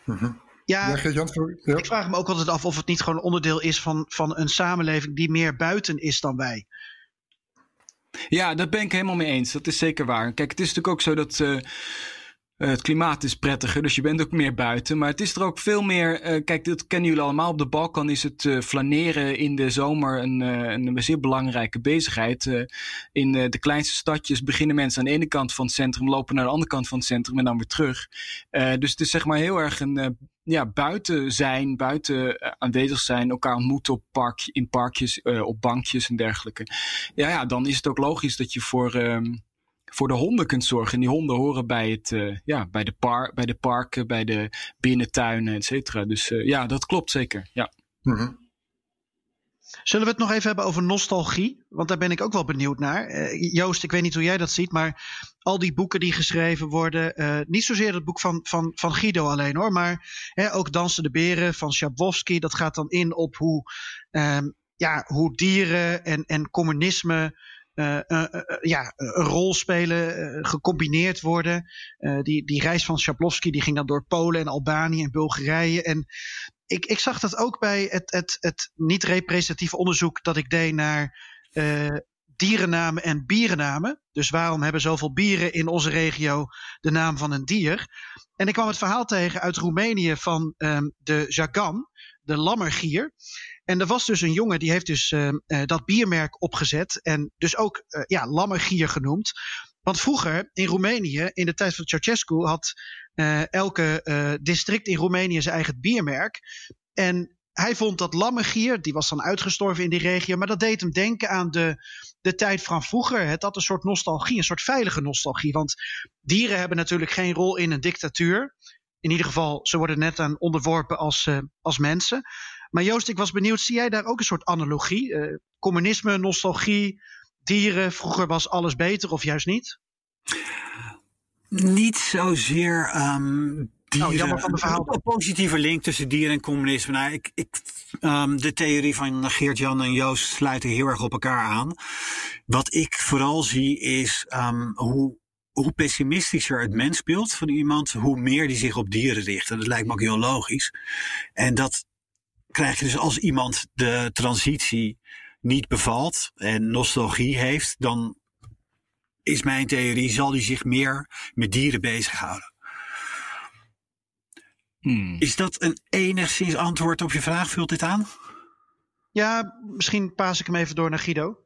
Mhm. Ja, ja, ik vraag me ook altijd af of het niet gewoon onderdeel is van, van een samenleving die meer buiten is dan wij. Ja, dat ben ik helemaal mee eens. Dat is zeker waar. Kijk, het is natuurlijk ook zo dat uh, het klimaat is prettiger, dus je bent ook meer buiten. Maar het is er ook veel meer. Uh, kijk, dat kennen jullie allemaal. Op de Balkan is het uh, flaneren in de zomer een, een zeer belangrijke bezigheid. in de kleinste stadjes beginnen mensen aan de ene kant van het centrum, lopen naar de andere kant van het centrum en dan weer terug. dus het is zeg maar heel erg een ja, buiten zijn, buiten aanwezig zijn, elkaar ontmoeten op park, in parkjes, op bankjes en dergelijke. Ja, ja, dan is het ook logisch dat je voor. Um, voor de honden kunt zorgen. En die honden horen bij, het, uh, ja, bij, de, par bij de parken, bij de binnentuinen, et cetera. Dus uh, ja, dat klopt zeker. Ja. -hmm. Zullen we het nog even hebben over nostalgie? Want daar ben ik ook wel benieuwd naar. Uh, Joost, ik weet niet hoe jij dat ziet, maar al die boeken die geschreven worden, niet zozeer het boek van, van, van Guido alleen hoor, maar hè, ook Dansen de Beren van Schabowski, dat gaat dan in op hoe, um, ja, hoe dieren en, en communisme ja, een rol spelen, gecombineerd worden. die, die reis van Schablowski die ging dan door Polen en Albanië en Bulgarije. En ik, ik zag dat ook bij het, het, het niet-representatieve onderzoek dat ik deed naar dierennamen en bierennamen. Dus waarom hebben zoveel bieren in onze regio de naam van een dier? En ik kwam het verhaal tegen uit Roemenië van um, de Jagan, de lammergier. En er was dus een jongen die heeft dus uh, uh, dat biermerk opgezet. En dus ook uh, ja, lammergier genoemd. Want vroeger in Roemenië, in de tijd van Ceausescu, had elke district in Roemenië zijn eigen biermerk. En hij vond dat lammergier, die was dan uitgestorven in die regio, maar dat deed hem denken aan de, de tijd van vroeger. Het had een soort nostalgie, een soort veilige nostalgie. Want dieren hebben natuurlijk geen rol in een dictatuur. In ieder geval, ze worden net aan onderworpen als, uh, als mensen. Maar Joost, ik was benieuwd, zie jij daar ook een soort analogie? Uh, communisme, nostalgie, dieren, vroeger was alles beter of juist niet? Niet zozeer um, dieren. Nou, jammer van de verhaal. Een positieve link tussen dieren en communisme. Nou, ik, ik, um, de theorie van Geert-Jan en Joost sluiten heel erg op elkaar aan. Wat ik vooral zie is um, hoe hoe pessimistischer het mensbeeld van iemand, hoe meer die zich op dieren richt. En dat lijkt me ook heel logisch. En dat krijg je dus als iemand de transitie niet bevalt en nostalgie heeft, dan is mijn theorie, zal hij zich meer met dieren bezighouden. Hmm. Is dat een enigszins antwoord op je vraag? Vult dit aan? Ja, misschien paas ik hem even door naar Guido.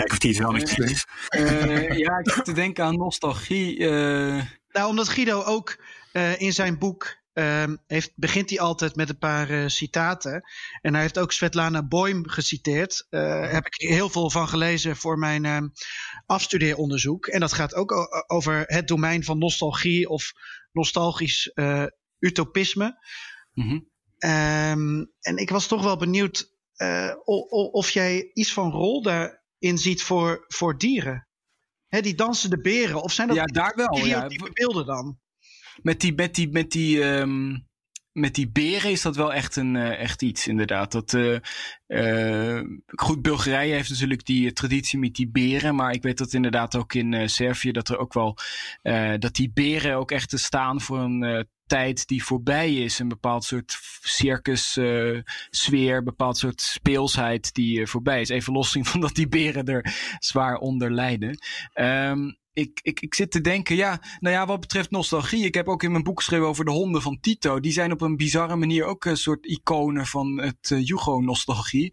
Kijk of die het wel met je is. Uh, ja, ik zit te denken aan nostalgie. Uh... Nou, omdat Guido ook uh, in zijn boek uh, heeft, begint hij altijd met een paar uh, citaten. En hij heeft ook Svetlana Boym geciteerd. Uh, Daar heb ik heel veel van gelezen voor mijn uh, afstudeeronderzoek. En dat gaat ook over het domein van nostalgie of nostalgisch utopisme. Mm -hmm. um, en ik was toch wel benieuwd of, of jij iets van rol daarin ziet voor, voor dieren. Hè, die dansen de beren. Of zijn dat ja, daar wel, ja. beelden dan? met die, met die, met die, um, met die beren is dat wel echt, een, echt iets, inderdaad. Dat, goed, Bulgarije heeft natuurlijk die traditie met die beren. Maar ik weet dat inderdaad ook in Servië dat er ook wel. dat die beren ook echt staan voor een tijd die voorbij is. Een bepaald soort circus uh, sfeer, een bepaald soort speelsheid die uh, voorbij is. Even los van dat die beren er zwaar onder lijden. Um, ik, ik, ik zit te denken, ja, nou ja, wat betreft nostalgie. Ik heb ook in mijn boek geschreven over de honden van Tito. Die zijn op een bizarre manier ook een soort iconen van het uh, Jugo-nostalgie.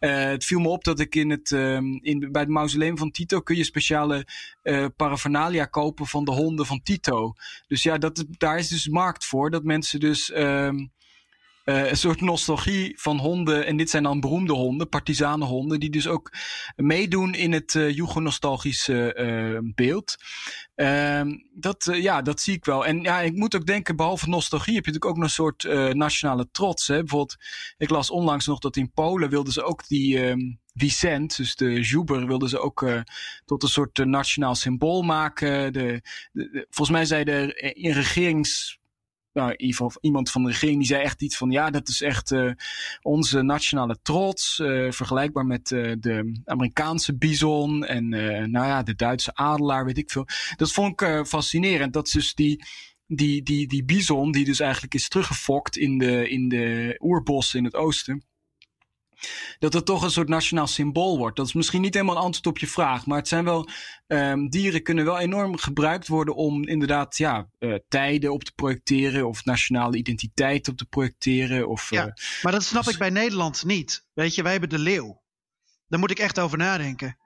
Uh, het viel me op dat ik in het, uh, in, bij het mausoleum van Tito kun je speciale uh, paraphernalia kopen van de honden van Tito. Dus ja, dat, daar is dus markt voor. Dat mensen dus ehm, uh, een soort nostalgie van honden. En dit zijn dan beroemde honden, partisanenhonden, die dus ook meedoen in het uh, Jugo-nostalgische uh, beeld. Ehm, dat, ja, dat zie ik wel. En ja, ik moet ook denken, behalve nostalgie heb je natuurlijk ook nog een soort nationale trots. Hè? Bijvoorbeeld, ik las onlangs nog dat in Polen wilden ze ook die. Um, Vicent, dus de Juber, wilden ze ook tot een soort nationaal symbool maken. De, volgens mij zei de in regerings nou, geval iemand van de regering, die zei echt iets van, ja, dat is echt uh, onze nationale trots, uh, vergelijkbaar met uh, de Amerikaanse bison en nou ja, de Duitse adelaar, weet ik veel. Dat vond ik fascinerend, dat dus die, die, die, die bison, die dus eigenlijk is teruggefokt in de, in de oerbossen in het oosten, dat het toch een soort nationaal symbool wordt. Dat is misschien niet helemaal een antwoord op je vraag, maar het zijn wel um, dieren kunnen wel enorm gebruikt worden om inderdaad ja, uh, tijden op te projecteren of nationale identiteit op te projecteren. Of, ja, uh, maar dat snap dus... ik bij Nederland niet. Weet je, wij hebben de leeuw. Daar moet ik echt over nadenken.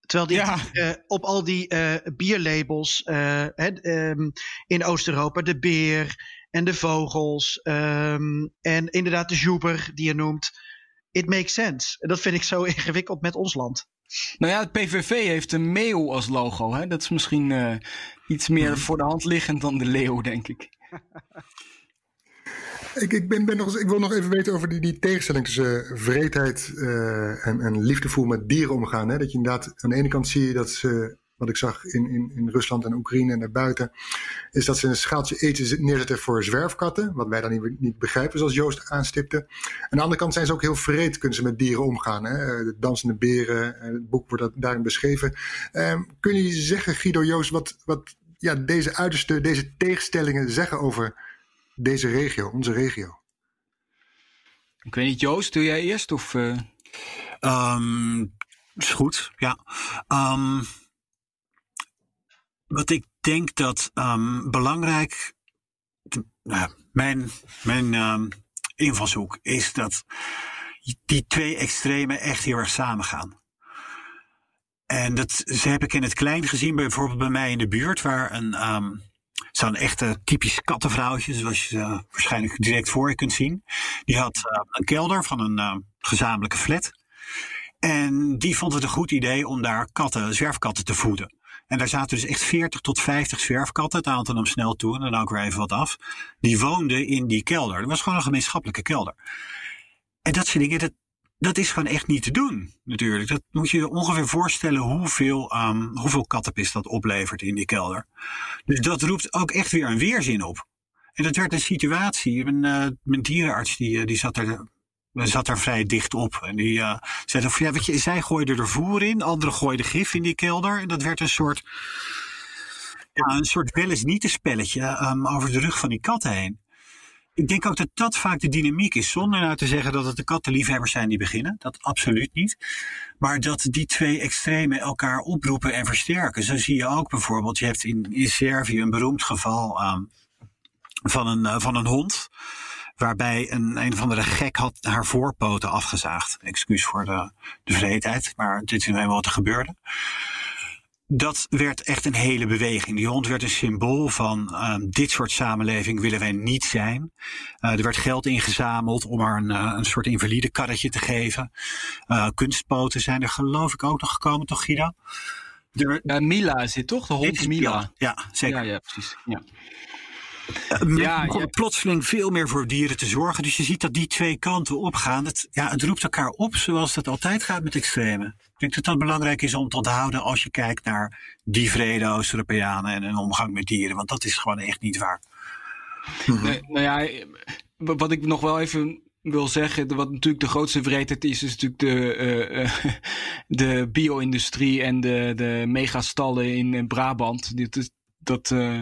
Terwijl die ja. uh, op al die bierlabels um, in Oost-Europa, de beer en de vogels um, en inderdaad de joeber die je noemt it makes sense. En dat vind ik zo ingewikkeld met ons land. Nou ja, het PVV heeft een meeuw als logo. Hè? Dat is misschien uh, iets meer voor de hand liggend dan de leeuw, denk ik. ik, ik, ben, ben nog, ik wil nog even weten over die, die tegenstelling tussen vreedheid uh, en, en liefdevoel met dieren omgaan. Hè? Dat je inderdaad, aan de ene kant zie je dat ze wat ik zag in, in, in Rusland en Oekraïne en daarbuiten, is dat ze een schaaltje eten neerzetten voor zwerfkatten, wat wij dan niet, niet begrijpen, zoals Joost aanstipte. Aan de andere kant zijn ze ook heel vreed, kunnen ze met dieren omgaan. Hè? De dansende beren, het boek wordt dat daarin beschreven. Um, kun je zeggen, Guido Joost, wat, wat ja, deze uiterste, deze tegenstellingen zeggen over deze regio, onze regio? Ik weet niet, Joost, doe jij eerst? Of, uh... um, is goed, ja. Um, wat ik denk dat um, belangrijk. Mijn mijn um, invalshoek is dat die twee extremen echt heel erg samengaan. En dat heb ik in het klein gezien, bijvoorbeeld bij mij in de buurt, waar een. Um, Zo'n echte typisch kattenvrouwtje, zoals je ze waarschijnlijk direct voor je kunt zien. Die had een kelder van een gezamenlijke flat. En die vond het een goed idee om daar katten, zwerfkatten te voeden. En daar zaten dus echt 40 tot 50 zwerfkatten. Het aantal nam snel toe en dan ik weer even wat af. Die woonden in die kelder. Dat was gewoon een gemeenschappelijke kelder. En dat soort dingen, dat, dat is gewoon echt niet te doen, natuurlijk. Dat moet je ongeveer voorstellen hoeveel, um, hoeveel kattenpis dat oplevert in die kelder. Dus dat roept ook echt weer een weerzin op. En dat werd een situatie. Mijn, uh, mijn dierenarts die, die zat er zat daar vrij dicht op. En die uh, zei van, ja, weet je, zij gooiden er voer in, anderen gooiden gif in die kelder. En dat werd een soort, ja, een soort wel eens niet een spelletje um, over de rug van die katten heen. Ik denk ook dat dat vaak de dynamiek is, zonder nou te zeggen dat het de kattenliefhebbers zijn die beginnen. Dat absoluut niet. Maar dat die twee extremen elkaar oproepen en versterken. Zo zie je ook bijvoorbeeld, je hebt in, in Servië een beroemd geval um, van, een, uh, van een hond waarbij een, een of andere gek had haar voorpoten afgezaagd. Excuus voor de, de vreedheid, maar dit is nu eenmaal wat er gebeurde. Dat werd echt een hele beweging. Die hond werd een symbool van uh, dit soort samenleving willen wij niet zijn. Uh, er werd geld ingezameld om haar een, uh, een soort invalide karretje te geven. Uh, kunstpoten zijn er geloof ik ook nog gekomen, toch Guido? Ja, Mila zit toch? De hond Mila. Ja, zeker. Ja, ja precies. Ja. Uh, ja, ja, plotseling veel meer voor dieren te zorgen. Dus je ziet dat die twee kanten opgaan. Het, ja, het roept elkaar op zoals het altijd gaat met extremen. Ik denk dat dat belangrijk is om te onthouden als je kijkt naar die vrede Oost-Europeanen en een omgang met dieren. Want dat is gewoon echt niet waar. Nee, nou ja, wat ik nog wel even wil zeggen, wat natuurlijk de grootste wreedheid is, is natuurlijk de, uh, de bio-industrie en de, de megastallen in, Brabant. Dit is, dat, uh,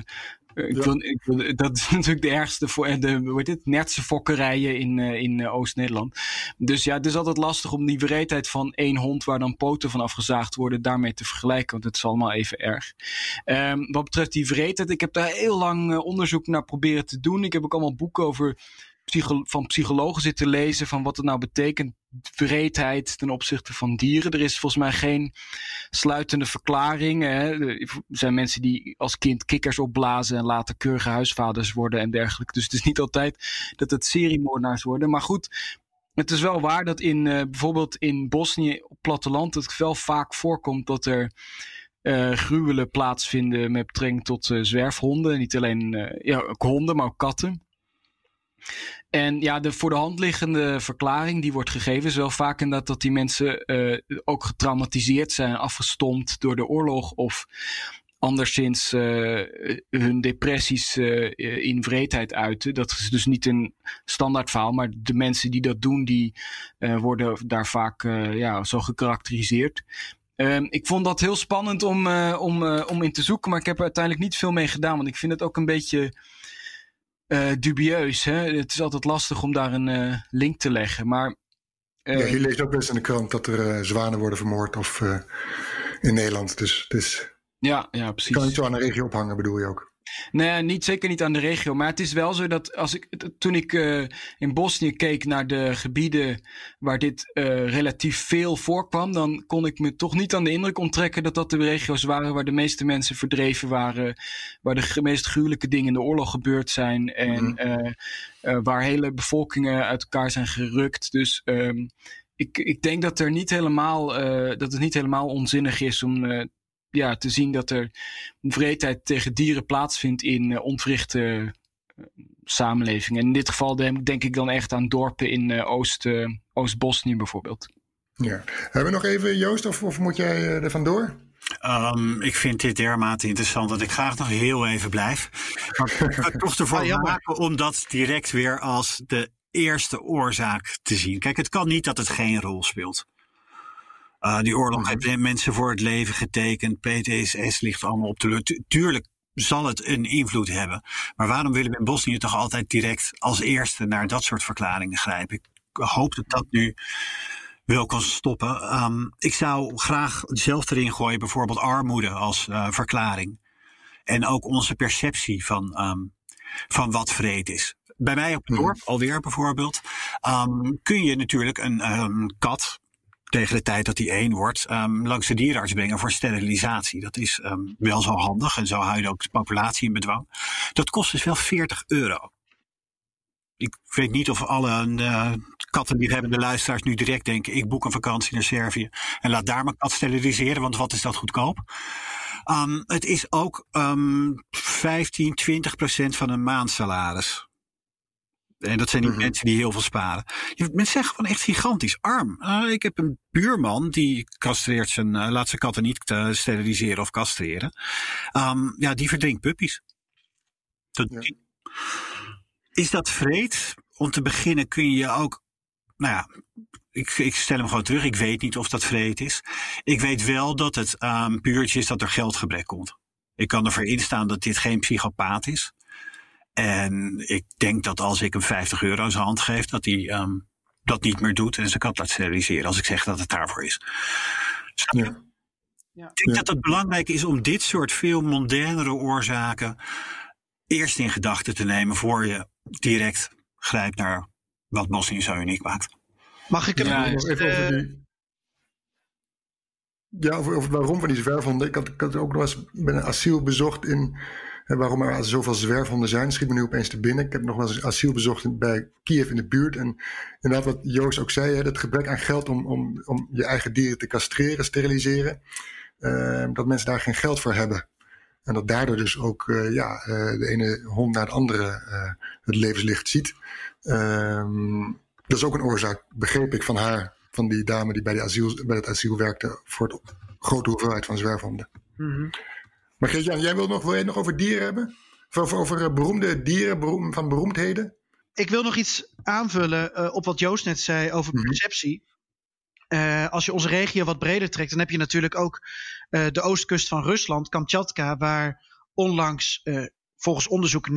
ik wil, ik wil, dat is natuurlijk de ergste voor de hoe heet het, nertse fokkerijen in, uh, in Oost-Nederland. Dus ja, het is altijd lastig om die wreedheid van één hond waar dan poten van afgezaagd worden, daarmee te vergelijken, want het is allemaal even erg. Um, wat betreft die wreedheid, ik heb daar heel lang onderzoek naar proberen te doen. Ik heb ook allemaal boeken over van psychologen zitten lezen van wat het nou betekent, wreedheid ten opzichte van dieren. Er is volgens mij geen sluitende verklaring. Hè. Er zijn mensen die als kind kikkers opblazen en later keurige huisvaders worden en dergelijke. Dus het is niet altijd dat het seriemoordenaars worden. Maar goed, het is wel waar dat in uh, bijvoorbeeld in Bosnië op platteland het wel vaak voorkomt dat er uh, gruwelen plaatsvinden met betrekking tot uh, zwerfhonden. Niet alleen ja, honden, maar ook katten. En ja, de voor de hand liggende verklaring die wordt gegeven is wel vaak inderdaad dat die mensen uh, ook getraumatiseerd zijn, afgestompt door de oorlog of anderszins uh, hun depressies uh, in wreedheid uiten. Dat is dus niet een standaard verhaal, maar de mensen die dat doen, die worden daar vaak ja, zo gekarakteriseerd. Um, ik vond dat heel spannend om, om, om in te zoeken, maar ik heb er uiteindelijk niet veel mee gedaan, want ik vind het ook een beetje uh, dubieus. Hè? Het is altijd lastig om daar een uh, link te leggen. Maar, uh, ja, je leest ook best in de krant dat er zwanen worden vermoord of in Nederland. Dus, dus ja, ja, precies. kan niet zo aan de regio ophangen, bedoel je ook? Nee, niet, zeker niet aan de regio. Maar het is wel zo dat als ik, toen ik uh, in Bosnië keek naar de gebieden waar dit uh, relatief veel voorkwam, dan kon ik me toch niet aan de indruk onttrekken dat dat de regio's waren waar de meeste mensen verdreven waren, waar de meest gruwelijke dingen in de oorlog gebeurd zijn en mm -hmm. uh, waar hele bevolkingen uit elkaar zijn gerukt. Dus um, ik, ik denk dat, er niet helemaal, dat het niet helemaal onzinnig is om ja, te zien dat er wreedheid tegen dieren plaatsvindt in uh, ontwrichte uh, samenlevingen. En in dit geval denk ik dan echt aan dorpen in uh, Oost, Oost-Bosnië bijvoorbeeld. Ja. Hebben we nog even, Joost, of, of moet jij er vandoor? Um, ik vind dit dermate interessant dat ik graag nog heel even blijf. Maar ik ga toch ervoor ah, maken om dat direct weer als de eerste oorzaak te zien. Kijk, het kan niet dat het geen rol speelt. Uh, die oorlog mhm. heeft mensen voor het leven getekend. PTSS ligt allemaal op de lucht. Tuurlijk zal het een invloed hebben. Maar waarom willen we in Bosnië toch altijd direct als eerste naar dat soort verklaringen grijpen? Ik hoop dat dat nu wel kan stoppen. Um, ik zou graag zelf erin gooien, bijvoorbeeld armoede als uh, verklaring. En ook onze perceptie van, um, van wat vreed is. Bij mij op het mhm. dorp, alweer bijvoorbeeld, um, kun je natuurlijk een kat tegen de tijd dat hij één wordt, um, langs de dierenarts brengen voor sterilisatie. Dat is um, wel zo handig en zo hou je ook de populatie in bedwang. Dat kost dus wel 40 euro. Ik weet niet of alle uh, kattenliefhebbende luisteraars nu direct denken: ik boek een vakantie naar Servië en laat daar mijn kat steriliseren, want wat is dat goedkoop? Um, het is ook um, 15, 20 procent van een maandsalaris. En dat zijn niet mhm. mensen die heel veel sparen. Mensen zijn gewoon echt gigantisch arm. Uh, ik heb een buurman die castreert zijn, uh, laat zijn katten niet uh, steriliseren of castreren. Um, ja, die verdrinkt puppies. Dat, ja. Is dat vreed? Om te beginnen kun je ook, nou ja, ik, ik, stel hem gewoon terug. Ik weet niet of dat vreed is. Ik weet wel dat het um, puurtje is dat er geldgebrek komt. Ik kan ervoor instaan dat dit geen psychopaat is. En ik denk dat als ik hem 50 euro zijn hand geef, dat hij um, dat niet meer doet en zijn kat laat steriliseren. Als ik zeg dat het daarvoor is. Ja. Ja. Ik denk dat het belangrijk is om dit soort veel modernere oorzaken eerst in gedachten te nemen voor je direct grijpt naar wat Bosnië zo uniek maakt. Mag ik het ja, nog even over die. Ja, over, over waarom van die. Ik had, ik had ook nog eens ben een asiel bezocht in en waarom er zoveel zwerfhonden zijn, schiet me nu opeens te binnen. Ik heb nog wel eens asiel bezocht bij Kiev in de buurt. En inderdaad, wat Joost ook zei, hè, het gebrek aan geld om, om, om je eigen dieren te castreren, steriliseren. Uh, dat mensen daar geen geld voor hebben. En dat daardoor dus ook uh, ja, uh, de ene hond naar de andere het levenslicht ziet. Ehm, dat is ook een oorzaak, begreep ik van haar, van die dame die bij, asiel, bij het asiel werkte, voor de grote hoeveelheid van zwerfhonden. Mm. Maar Geert-Jan, jij wil, nog, wil jij nog over dieren hebben? Of over, over eh, beroemde dieren beroem, van beroemdheden? ik wil nog iets aanvullen uh, op wat Joost net zei over Mhm. perceptie. Uh, als je onze regio wat breder trekt, dan heb je natuurlijk ook uh, de oostkust van Rusland, Kamchatka, waar onlangs volgens onderzoek 90%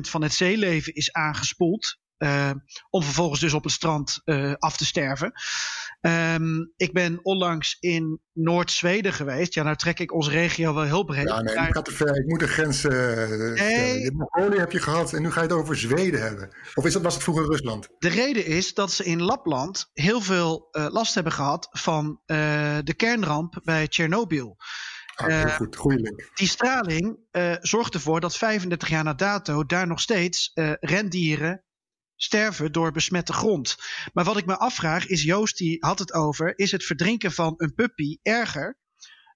van het zeeleven is aangespoeld. Om vervolgens dus op het strand af te sterven. Um, ik ben onlangs in Noord-Zweden geweest. Ja, nou trek ik onze regio wel heel breed. Ja, nee, gaat te ver. Ik moet de grens uh, nee. Mongolië heb je gehad en nu ga je het over Zweden hebben. Of is dat, was het vroeger Rusland? De reden is dat ze in Lapland heel veel uh, last hebben gehad van uh, de kernramp bij Tsjernobyl. Ah, heel goed, goede link. Die straling uh, zorgt ervoor dat 35 jaar na dato daar nog steeds uh, rendieren sterven door besmette grond. Maar wat ik me afvraag is, Joost die had het over, is het verdrinken van een puppy erger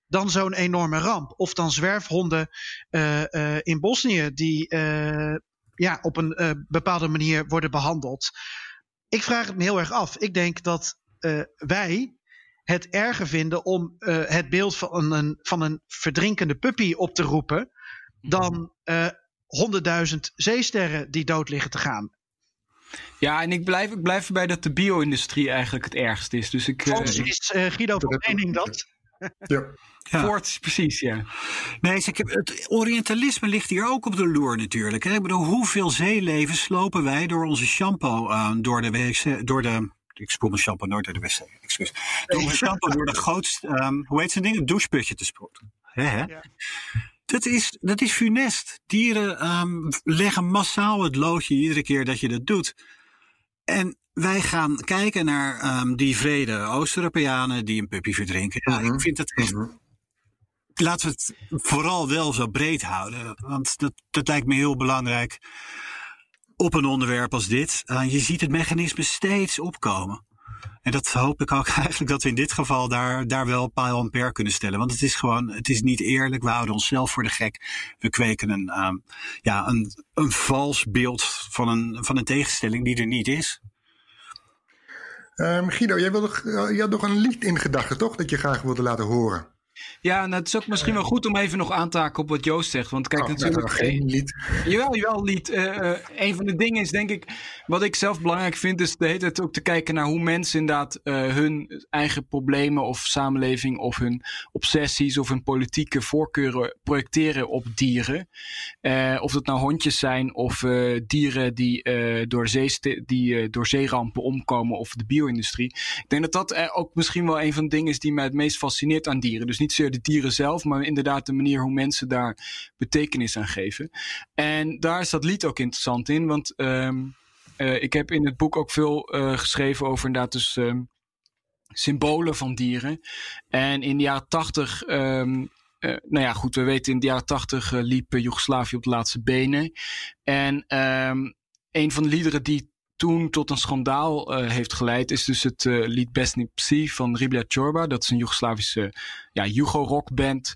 dan zo'n enorme ramp? Of dan zwerfhonden uh, uh, in Bosnië die uh, ja, op een bepaalde manier worden behandeld? Ik vraag het me heel erg af. Ik denk dat wij het erger vinden om het beeld van een, van een verdrinkende puppy op te roepen dan honderdduizend zeesterren die dood liggen te gaan. Ja, en ik blijf, ik blijf erbij dat de bio-industrie eigenlijk het ergst is. Dus ik, Volgens uh, is uh, Guido van mening dat. Ja. Ja. Voort, precies, ja. Nee, ik heb, het Orientalisme ligt hier ook op de loer natuurlijk. Hè. Ik bedoel, hoeveel zeelevens slopen wij door onze shampoo aan, door de wc, door de ik spoel mijn shampoo nooit door de wc. Excuus. Door mijn shampoo door de grootste, um, hoe heet zo'n ding? Een doucheputje te sproeten. Hè, hè? Ja. Dat is, dat is funest. Dieren um, leggen massaal het loodje iedere keer dat je dat doet. En wij gaan kijken naar um, die vrede Oost-Europeanen die een puppy verdrinken. Ja, ik vind het echt. Laten we het vooral wel zo breed houden. Want dat, dat lijkt me heel belangrijk op een onderwerp als dit. Uh, je ziet het mechanisme steeds opkomen. En dat hoop ik ook eigenlijk dat we in dit geval daar, daar wel paal en per kunnen stellen. Want het is gewoon, het is niet eerlijk. We houden onszelf voor de gek. We kweken een, um, ja, een, een vals beeld van een, van een tegenstelling die er niet is. Um, Guido, jij, wilde, uh, je had nog een lied in gedachten, toch? Dat je graag wilde laten horen. Ja, nou, het is ook misschien wel goed om even nog aan te haken op wat Joost zegt. Want kijk, oh, natuurlijk. geen lied. Jawel, jawel, lied. Uh, uh, een van de dingen is, denk ik, wat ik zelf belangrijk vind, is de hele tijd ook te kijken naar hoe mensen inderdaad uh, hun eigen problemen of samenleving of hun obsessies of hun politieke voorkeuren projecteren op dieren. Of dat nou hondjes zijn of dieren die, door, zee die door zeerampen omkomen of de bio-industrie. Ik denk dat dat ook misschien wel een van de dingen is die mij het meest fascineert aan dieren. Dus niet zozeer de dieren zelf, maar inderdaad de manier hoe mensen daar betekenis aan geven. En daar is dat lied ook interessant in, want um, uh, ik heb in het boek ook veel uh, geschreven over inderdaad dus um, symbolen van dieren. En in de jaren tachtig, um, uh, nou ja goed, we weten in de jaren tachtig liep Joegoslavië op de laatste benen. En een van de liederen die toen tot een schandaal uh, heeft geleid, is dus het uh, lied Besni Psi van Ribja Chorba. Dat is een Joegoslavische ja, Jugo-rockband.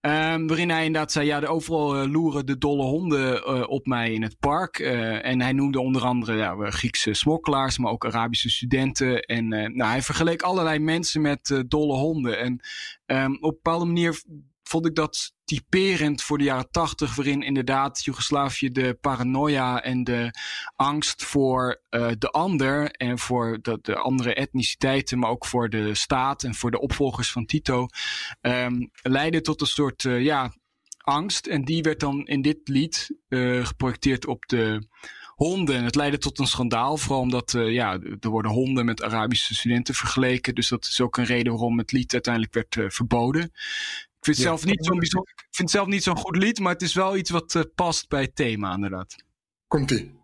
Um, waarin hij inderdaad zei, ja, de, overal uh, loeren de dolle honden op mij in het park. en hij noemde onder andere ja, Griekse smokkelaars, maar ook Arabische studenten. En nou, hij vergeleek allerlei mensen met dolle honden. En um, op een bepaalde manier vond ik dat typerend voor de jaren tachtig, waarin inderdaad Joegoslavië de paranoia en de angst voor uh, de ander en voor de, de, andere etniciteiten, maar ook voor de staat en voor de opvolgers van Tito, um, leidde tot een soort uh, ja, angst. En die werd dan in dit lied uh, geprojecteerd op de honden. En het leidde tot een schandaal, vooral omdat uh, ja, er worden honden met Arabische studenten vergeleken. Dus dat is ook een reden waarom het lied uiteindelijk werd verboden. Ik vind, het zelf niet zo'n bijzonder, ik vind zelf niet zo'n goed lied, maar het is wel iets wat uh, past bij het thema, inderdaad. Komt-ie.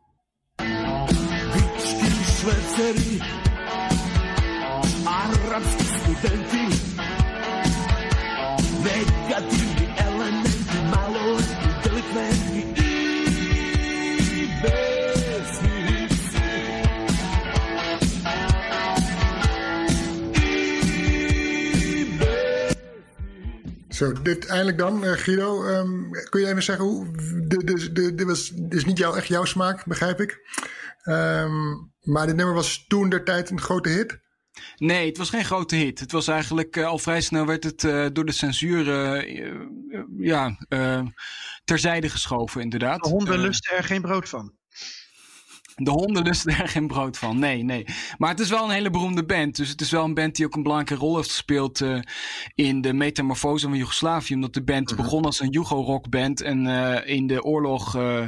Zo, dit eindelijk dan, eh, Guido. ehm, kun je even zeggen hoe. Dit, dit, dit, dit was, is niet jou, echt jouw smaak, begrijp ik. Ehm, maar dit nummer was toen der tijd een grote hit. Nee, het was geen grote hit. Het was eigenlijk uh, al vrij snel werd het uh, door de censuur uh, ja, terzijde geschoven, inderdaad. De honden lusten er geen brood van. De honden lusten er geen brood van. Nee, nee. Maar het is wel een hele beroemde band. Dus het is wel een band die ook een belangrijke rol heeft gespeeld eh, in de metamorfose van Joegoslavië. Omdat de band Mhm. begon als een Jugo-rockband en eh, in de oorlog eh,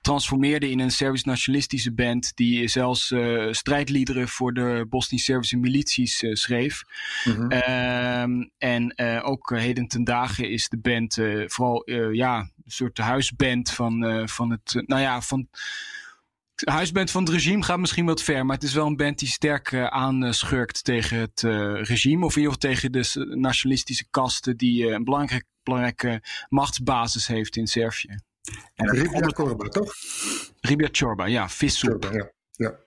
transformeerde in een Serbisch-nationalistische band. Die zelfs strijdliederen voor de Bosnisch-Servische milities schreef. Mhm. Ehm, en ook heden ten dagen is de band vooral ja, een soort huisband van, van het. nou ja, van. Huisband van het regime gaat misschien wat ver, maar het is wel een band die sterk eh, aanschurkt tegen het eh, regime. Of in ieder geval tegen de nationalistische kasten, die eh, een belangrijk, belangrijke machtsbasis heeft in Servië. En Ribia Korba, toch? Ribia Chorba, ja, vissoep. Ja. ja.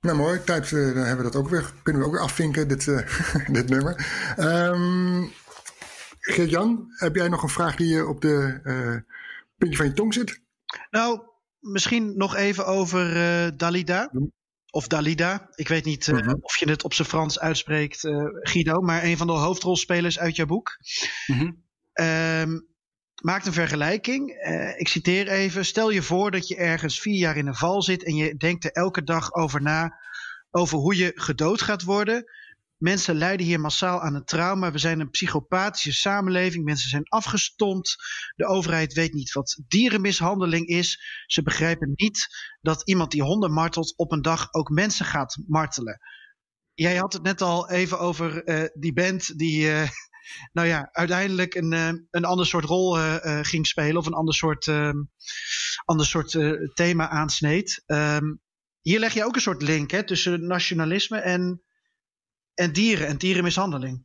Nou, mooi. Tijd, dan hebben we dat ook weer. Kunnen we ook weer afvinken, dit, eh, dit nummer. Ehm Geert-Jan, heb jij nog een vraag die je op de eh, puntje van je tong zit? Nou, misschien nog even over eh, Dalida. Of Dalida. Ik weet niet eh, Mhm. of je het op zijn Frans uitspreekt, eh, Guido. Maar een van de hoofdrolspelers uit jouw boek. Mhm. Ehm, maakt een vergelijking. Ik citeer even. Stel je voor dat je ergens vier jaar in een val zit. En je denkt er elke dag over na. Over hoe je gedood gaat worden. Mensen lijden hier massaal aan een trauma. We zijn een psychopathische samenleving. Mensen zijn afgestompt. De overheid weet niet wat dierenmishandeling is. Ze begrijpen niet dat iemand die honden martelt op een dag ook mensen gaat martelen. Jij had het net al even over eh, die band die, eh, nou ja, uiteindelijk een, eh, een ander soort rol ging spelen of een ander soort, ehm, ander soort thema aansneed. Ehm, hier leg je ook een soort link hè, tussen nationalisme en, en dieren en dierenmishandeling.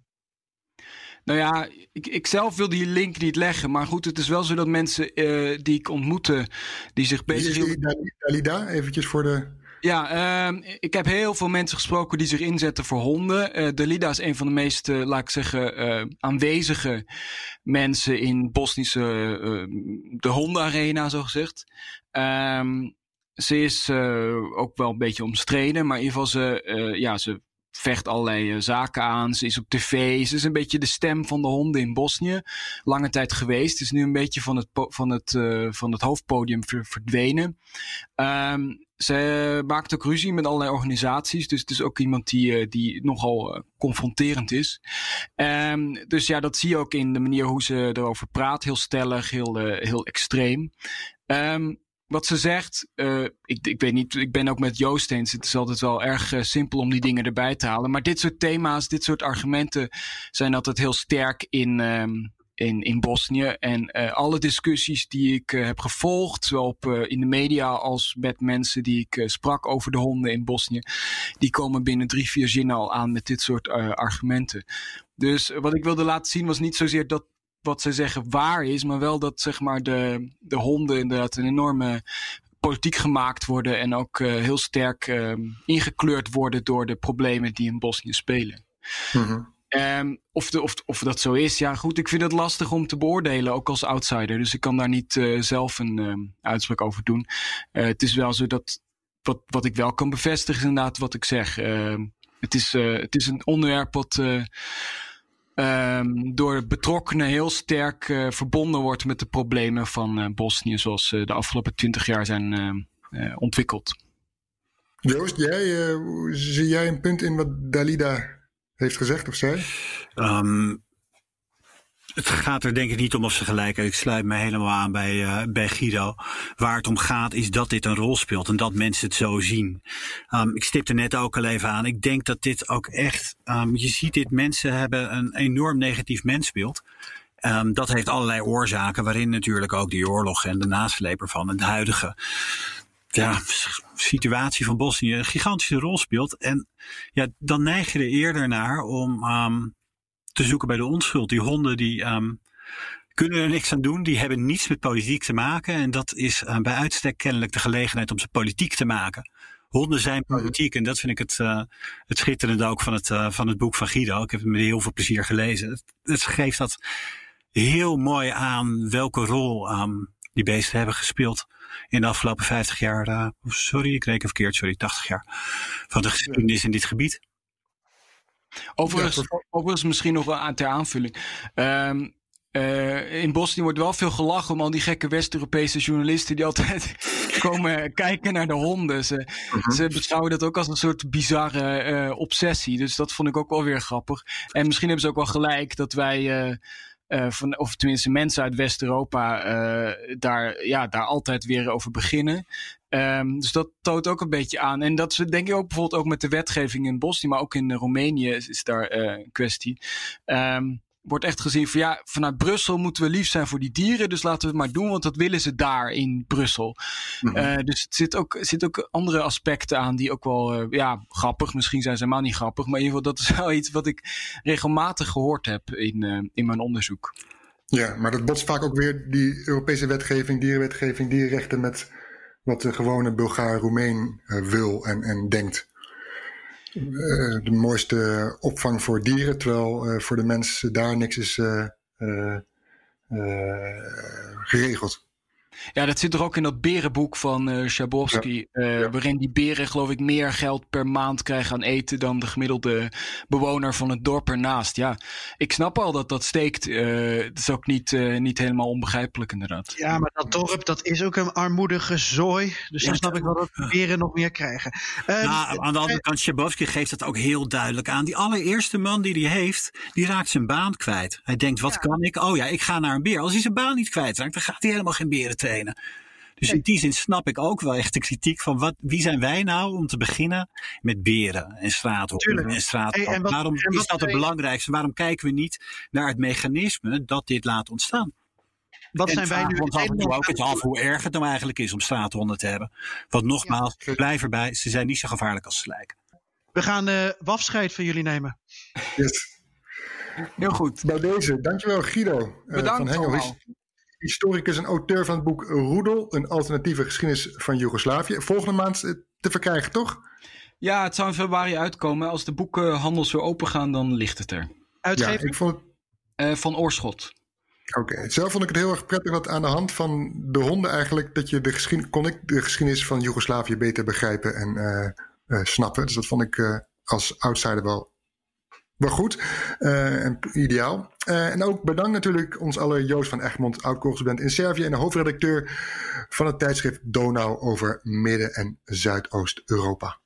Nou ja, ik, ik zelf wil die link niet leggen. Maar goed, het is wel zo dat mensen eh, die ik ontmoette, die zich bezighielden. die Dalida? Eventjes voor de... Ja, ehm, ik heb heel veel mensen gesproken die zich inzetten voor honden. Eh Dalida is een van de meest, eh, laat ik zeggen, eh, aanwezige mensen in Bosnische, eh, de hondenarena, zo gezegd. Ehm, ze is eh, ook wel een beetje omstreden, maar in ieder geval ze, eh, ja, ze vecht allerlei eh, zaken aan. Ze is op tv. Ze is een beetje de stem van de honden in Bosnië. Lange tijd geweest. Is nu een beetje van het, van het, eh, van het hoofdpodium ver- verdwenen. Ehm, ze maakt ook ruzie met allerlei organisaties. Dus het is ook iemand die, eh, die nogal confronterend is. Ehm, dus ja, dat zie je ook in de manier hoe ze erover praat. Heel stellig, heel, heel extreem. Ehm, wat ze zegt, eh, ik, ik weet niet, ik ben ook met Joost eens. Het is altijd wel erg eh, simpel om die dingen erbij te halen. Maar dit soort thema's, dit soort argumenten zijn altijd heel sterk in, ehm, in, in Bosnië. En eh, alle discussies die ik heb gevolgd, zowel in de media als met mensen die ik sprak over de honden in Bosnië, die komen binnen drie, vier zinnen al aan met dit soort argumenten. Dus wat ik wilde laten zien was niet zozeer dat wat ze zeggen waar is, maar wel dat zeg maar de, de honden inderdaad een enorme politiek gemaakt worden en ook eh, heel sterk ehm, ingekleurd worden door de problemen die in Bosnië spelen. Mhm. Ehm, of, de, of, of dat zo is, ja goed, ik vind het lastig om te beoordelen, ook als outsider. Dus ik kan daar niet eh, zelf een ehm, uitspraak over doen. Eh, het is wel zo dat, wat, wat ik wel kan bevestigen is inderdaad wat ik zeg. Het, is, het is een onderwerp wat eh, ehm, door betrokkenen heel sterk eh, verbonden wordt met de problemen van eh, Bosnië, zoals ze de afgelopen twintig jaar zijn ehm, eh, ontwikkeld. Joost, jij, eh, zie jij een punt in wat Dalida heeft gezegd of zei? Ehm, het gaat er denk ik niet om of ze gelijk. Ik sluit me helemaal aan bij, eh, bij Guido. Waar het om gaat is dat dit een rol speelt en dat mensen het zo zien. Ehm, ik stipte net ook al even aan. Ik denk dat dit ook echt. ehm, je ziet dit, mensen hebben een enorm negatief mensbeeld. Ehm, dat heeft allerlei oorzaken, waarin natuurlijk ook die oorlog en de nasleep ervan en de huidige ja, situatie van Bosnië een gigantische rol speelt. En ja, dan neig je er eerder naar om te zoeken bij de onschuld. Die honden die ehm, kunnen er niks aan doen, die hebben niets met politiek te maken. En dat is eh, bij uitstek kennelijk de gelegenheid om ze politiek te maken. Honden zijn politiek en dat vind ik het, eh, het schitterende ook van het, eh, van het boek van Guido. Ik heb het met heel veel plezier gelezen. Het, het geeft dat heel mooi aan welke rol ehm, die beesten hebben gespeeld in de afgelopen 50 jaar. sorry, ik reken verkeerd, sorry, 80 jaar van de geschiedenis in dit gebied. Overigens, overigens misschien nog wel aan ter aanvulling. Ehm, eh, in Bosnië wordt wel veel gelachen om al die gekke West-Europese journalisten die altijd komen kijken naar de honden. Ze, ze beschouwen dat ook als een soort bizarre eh, obsessie. Dus dat vond ik ook wel weer grappig. En misschien hebben ze ook wel gelijk dat wij. eh, van, of tenminste mensen uit West-Europa daar, ja, daar altijd weer over beginnen. Ehm, dus dat toont ook een beetje aan. En dat denk ik ook bijvoorbeeld ook met de wetgeving in Bosnië, maar ook in Roemenië is, is daar eh, een kwestie. Ehm, wordt echt gezien van ja, vanuit Brussel moeten we lief zijn voor die dieren, dus laten we het maar doen, want dat willen ze daar in Brussel. Eh, dus het zit ook, zit ook andere aspecten aan die ook wel, eh, ja, grappig, misschien zijn ze helemaal niet grappig, maar in ieder geval dat is wel iets wat ik regelmatig gehoord heb in, eh, in mijn onderzoek. Ja, maar dat botst vaak ook weer die Europese wetgeving, dierenwetgeving, dierenrechten met wat de gewone Bulgaar Roemeen eh, wil en, en denkt. Eh, de mooiste opvang voor dieren, terwijl eh, voor de mens daar niks is geregeld. Ja, dat zit er ook in dat berenboek van eh Schabowski. eh, Waarin die beren, geloof ik, meer geld per maand krijgen aan eten dan de gemiddelde bewoner van het dorp ernaast. Ja, ik snap al dat dat steekt. eh het is ook niet, eh, niet helemaal onbegrijpelijk, inderdaad. Ja, maar dat dorp, dat is ook een armoedige zooi. Dus dan snap ik wel dat de beren nog meer krijgen. Ehm, Nou, aan de andere kant, Schabowski geeft dat ook heel duidelijk aan. Die allereerste man die hij heeft, die raakt zijn baan kwijt. Hij denkt, wat kan ik? Oh ja, ik ga naar een beer. Als hij zijn baan niet kwijtraakt, dan gaat hij helemaal geen beren trainen. Dus in die zin snap ik ook wel echt de kritiek van wat, wie zijn wij nou om te beginnen met beren en straathonden en straathonden. Hey, en wat- Waarom en is dat het belangrijkste? Waarom kijken we niet naar het mechanisme dat dit laat ontstaan? wat En zijn wij nu ons af en toe ook eens af hoe erg het nou eigenlijk is om straathonden te hebben. Want nogmaals, Ja. blijf erbij, ze zijn niet zo gevaarlijk als ze lijken. We gaan eh wafscheid van jullie nemen. Yes. Heel goed. Bij deze, dankjewel Guido eh, Bedankt van Hengel. Historicus en auteur van het boek Roedel, een alternatieve geschiedenis van Joegoslavië. Volgende maand eh, te verkrijgen, toch? Ja, het zou in februari uitkomen. Als de boekenhandels weer open gaan, dan ligt het er. Ja, Uitgever? ik vond het Eh, van Oorschot. Oké, zelf vond ik het heel erg prettig dat aan de hand van de honden eigenlijk dat je de geschiedenis kon ik de geschiedenis van Joegoslavië beter begrijpen en eh, eh, snappen. Dus dat vond ik eh, als outsider wel, wel goed eh, ideaal. Eh, en ook bedankt natuurlijk ons alle Joost van Egmond, oud-correspondent in Servië en de hoofdredacteur van het tijdschrift Donau over Midden- en Zuidoost-Europa.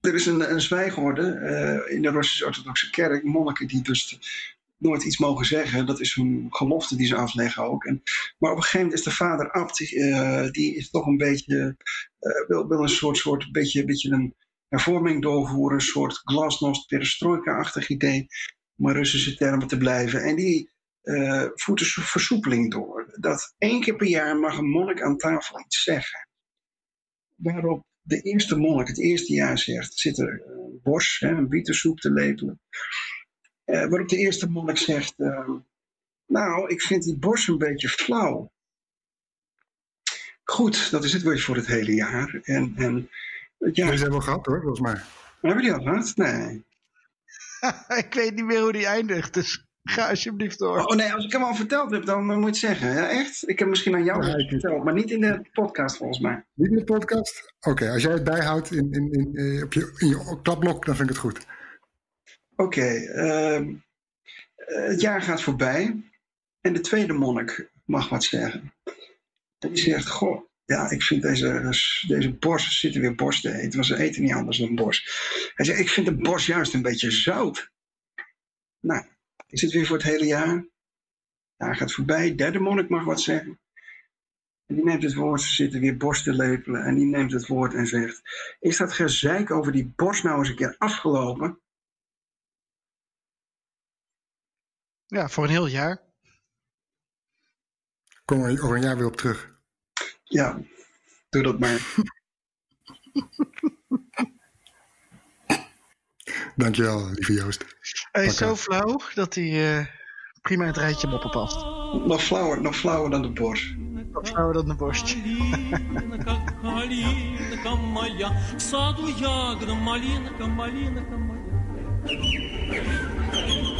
Er is een, een zwijgorde eh, in de Russisch-Orthodoxe Kerk. Monniken die dus nooit iets mogen zeggen. Dat is een gelofte die ze afleggen ook. En, maar op een gegeven moment is de vader Abt, die is toch een beetje, wil, wil een soort, soort beetje, beetje een hervorming doorvoeren. Een soort glasnost, perestroika-achtig idee. Om in Russische termen te blijven. En die eh, voert een versoepeling door. Dat één keer per jaar mag een monnik aan tafel iets zeggen. Waarop de eerste monnik het eerste jaar zegt, zit er een bos, een bietensoep te lepelen. Eh, waarop de eerste monnik zegt, eh, nou, ik vind die bos een beetje flauw. Goed, dat is het weer voor het hele jaar. En, en Deze hebben we gehad hoor, volgens mij. hebben die al gehad? Nee. ik weet niet meer hoe die eindigt, dus ga alsjeblieft door. Oh nee, als ik hem al verteld heb, dan moet je het zeggen. Ja, echt? Ik heb misschien aan jou Ja, ik- verteld, maar niet in de podcast volgens mij. Niet in de podcast? Oké, als jij het bijhoudt in, in, in, eh, op je, in je klapblok, dan vind ik het goed. Oké, ehm, eh, het jaar gaat voorbij en de tweede monnik mag wat zeggen. En die zegt, goh, ja, ik vind deze, deze bos, zitten weer bos te eten, want ze eten niet anders dan bos. Hij zegt, ik vind de bos juist een beetje zout. Nou, is het weer voor het hele jaar? Het jaar gaat voorbij, derde monnik mag wat zeggen. En die neemt het woord, ze zitten weer bos te lepelen en die neemt het woord en zegt, is dat gezeik over die bos nou eens een keer afgelopen? Ja, voor een heel jaar. Kom er over een jaar weer op terug. Ja, doe dat maar. Dankjewel, lieve Joost. Hij is zo flauw dat hij eh, prima het rijtje moppen past. Nog flauwer, nog flauwer dan de bos. Wat flauwer dan de borst.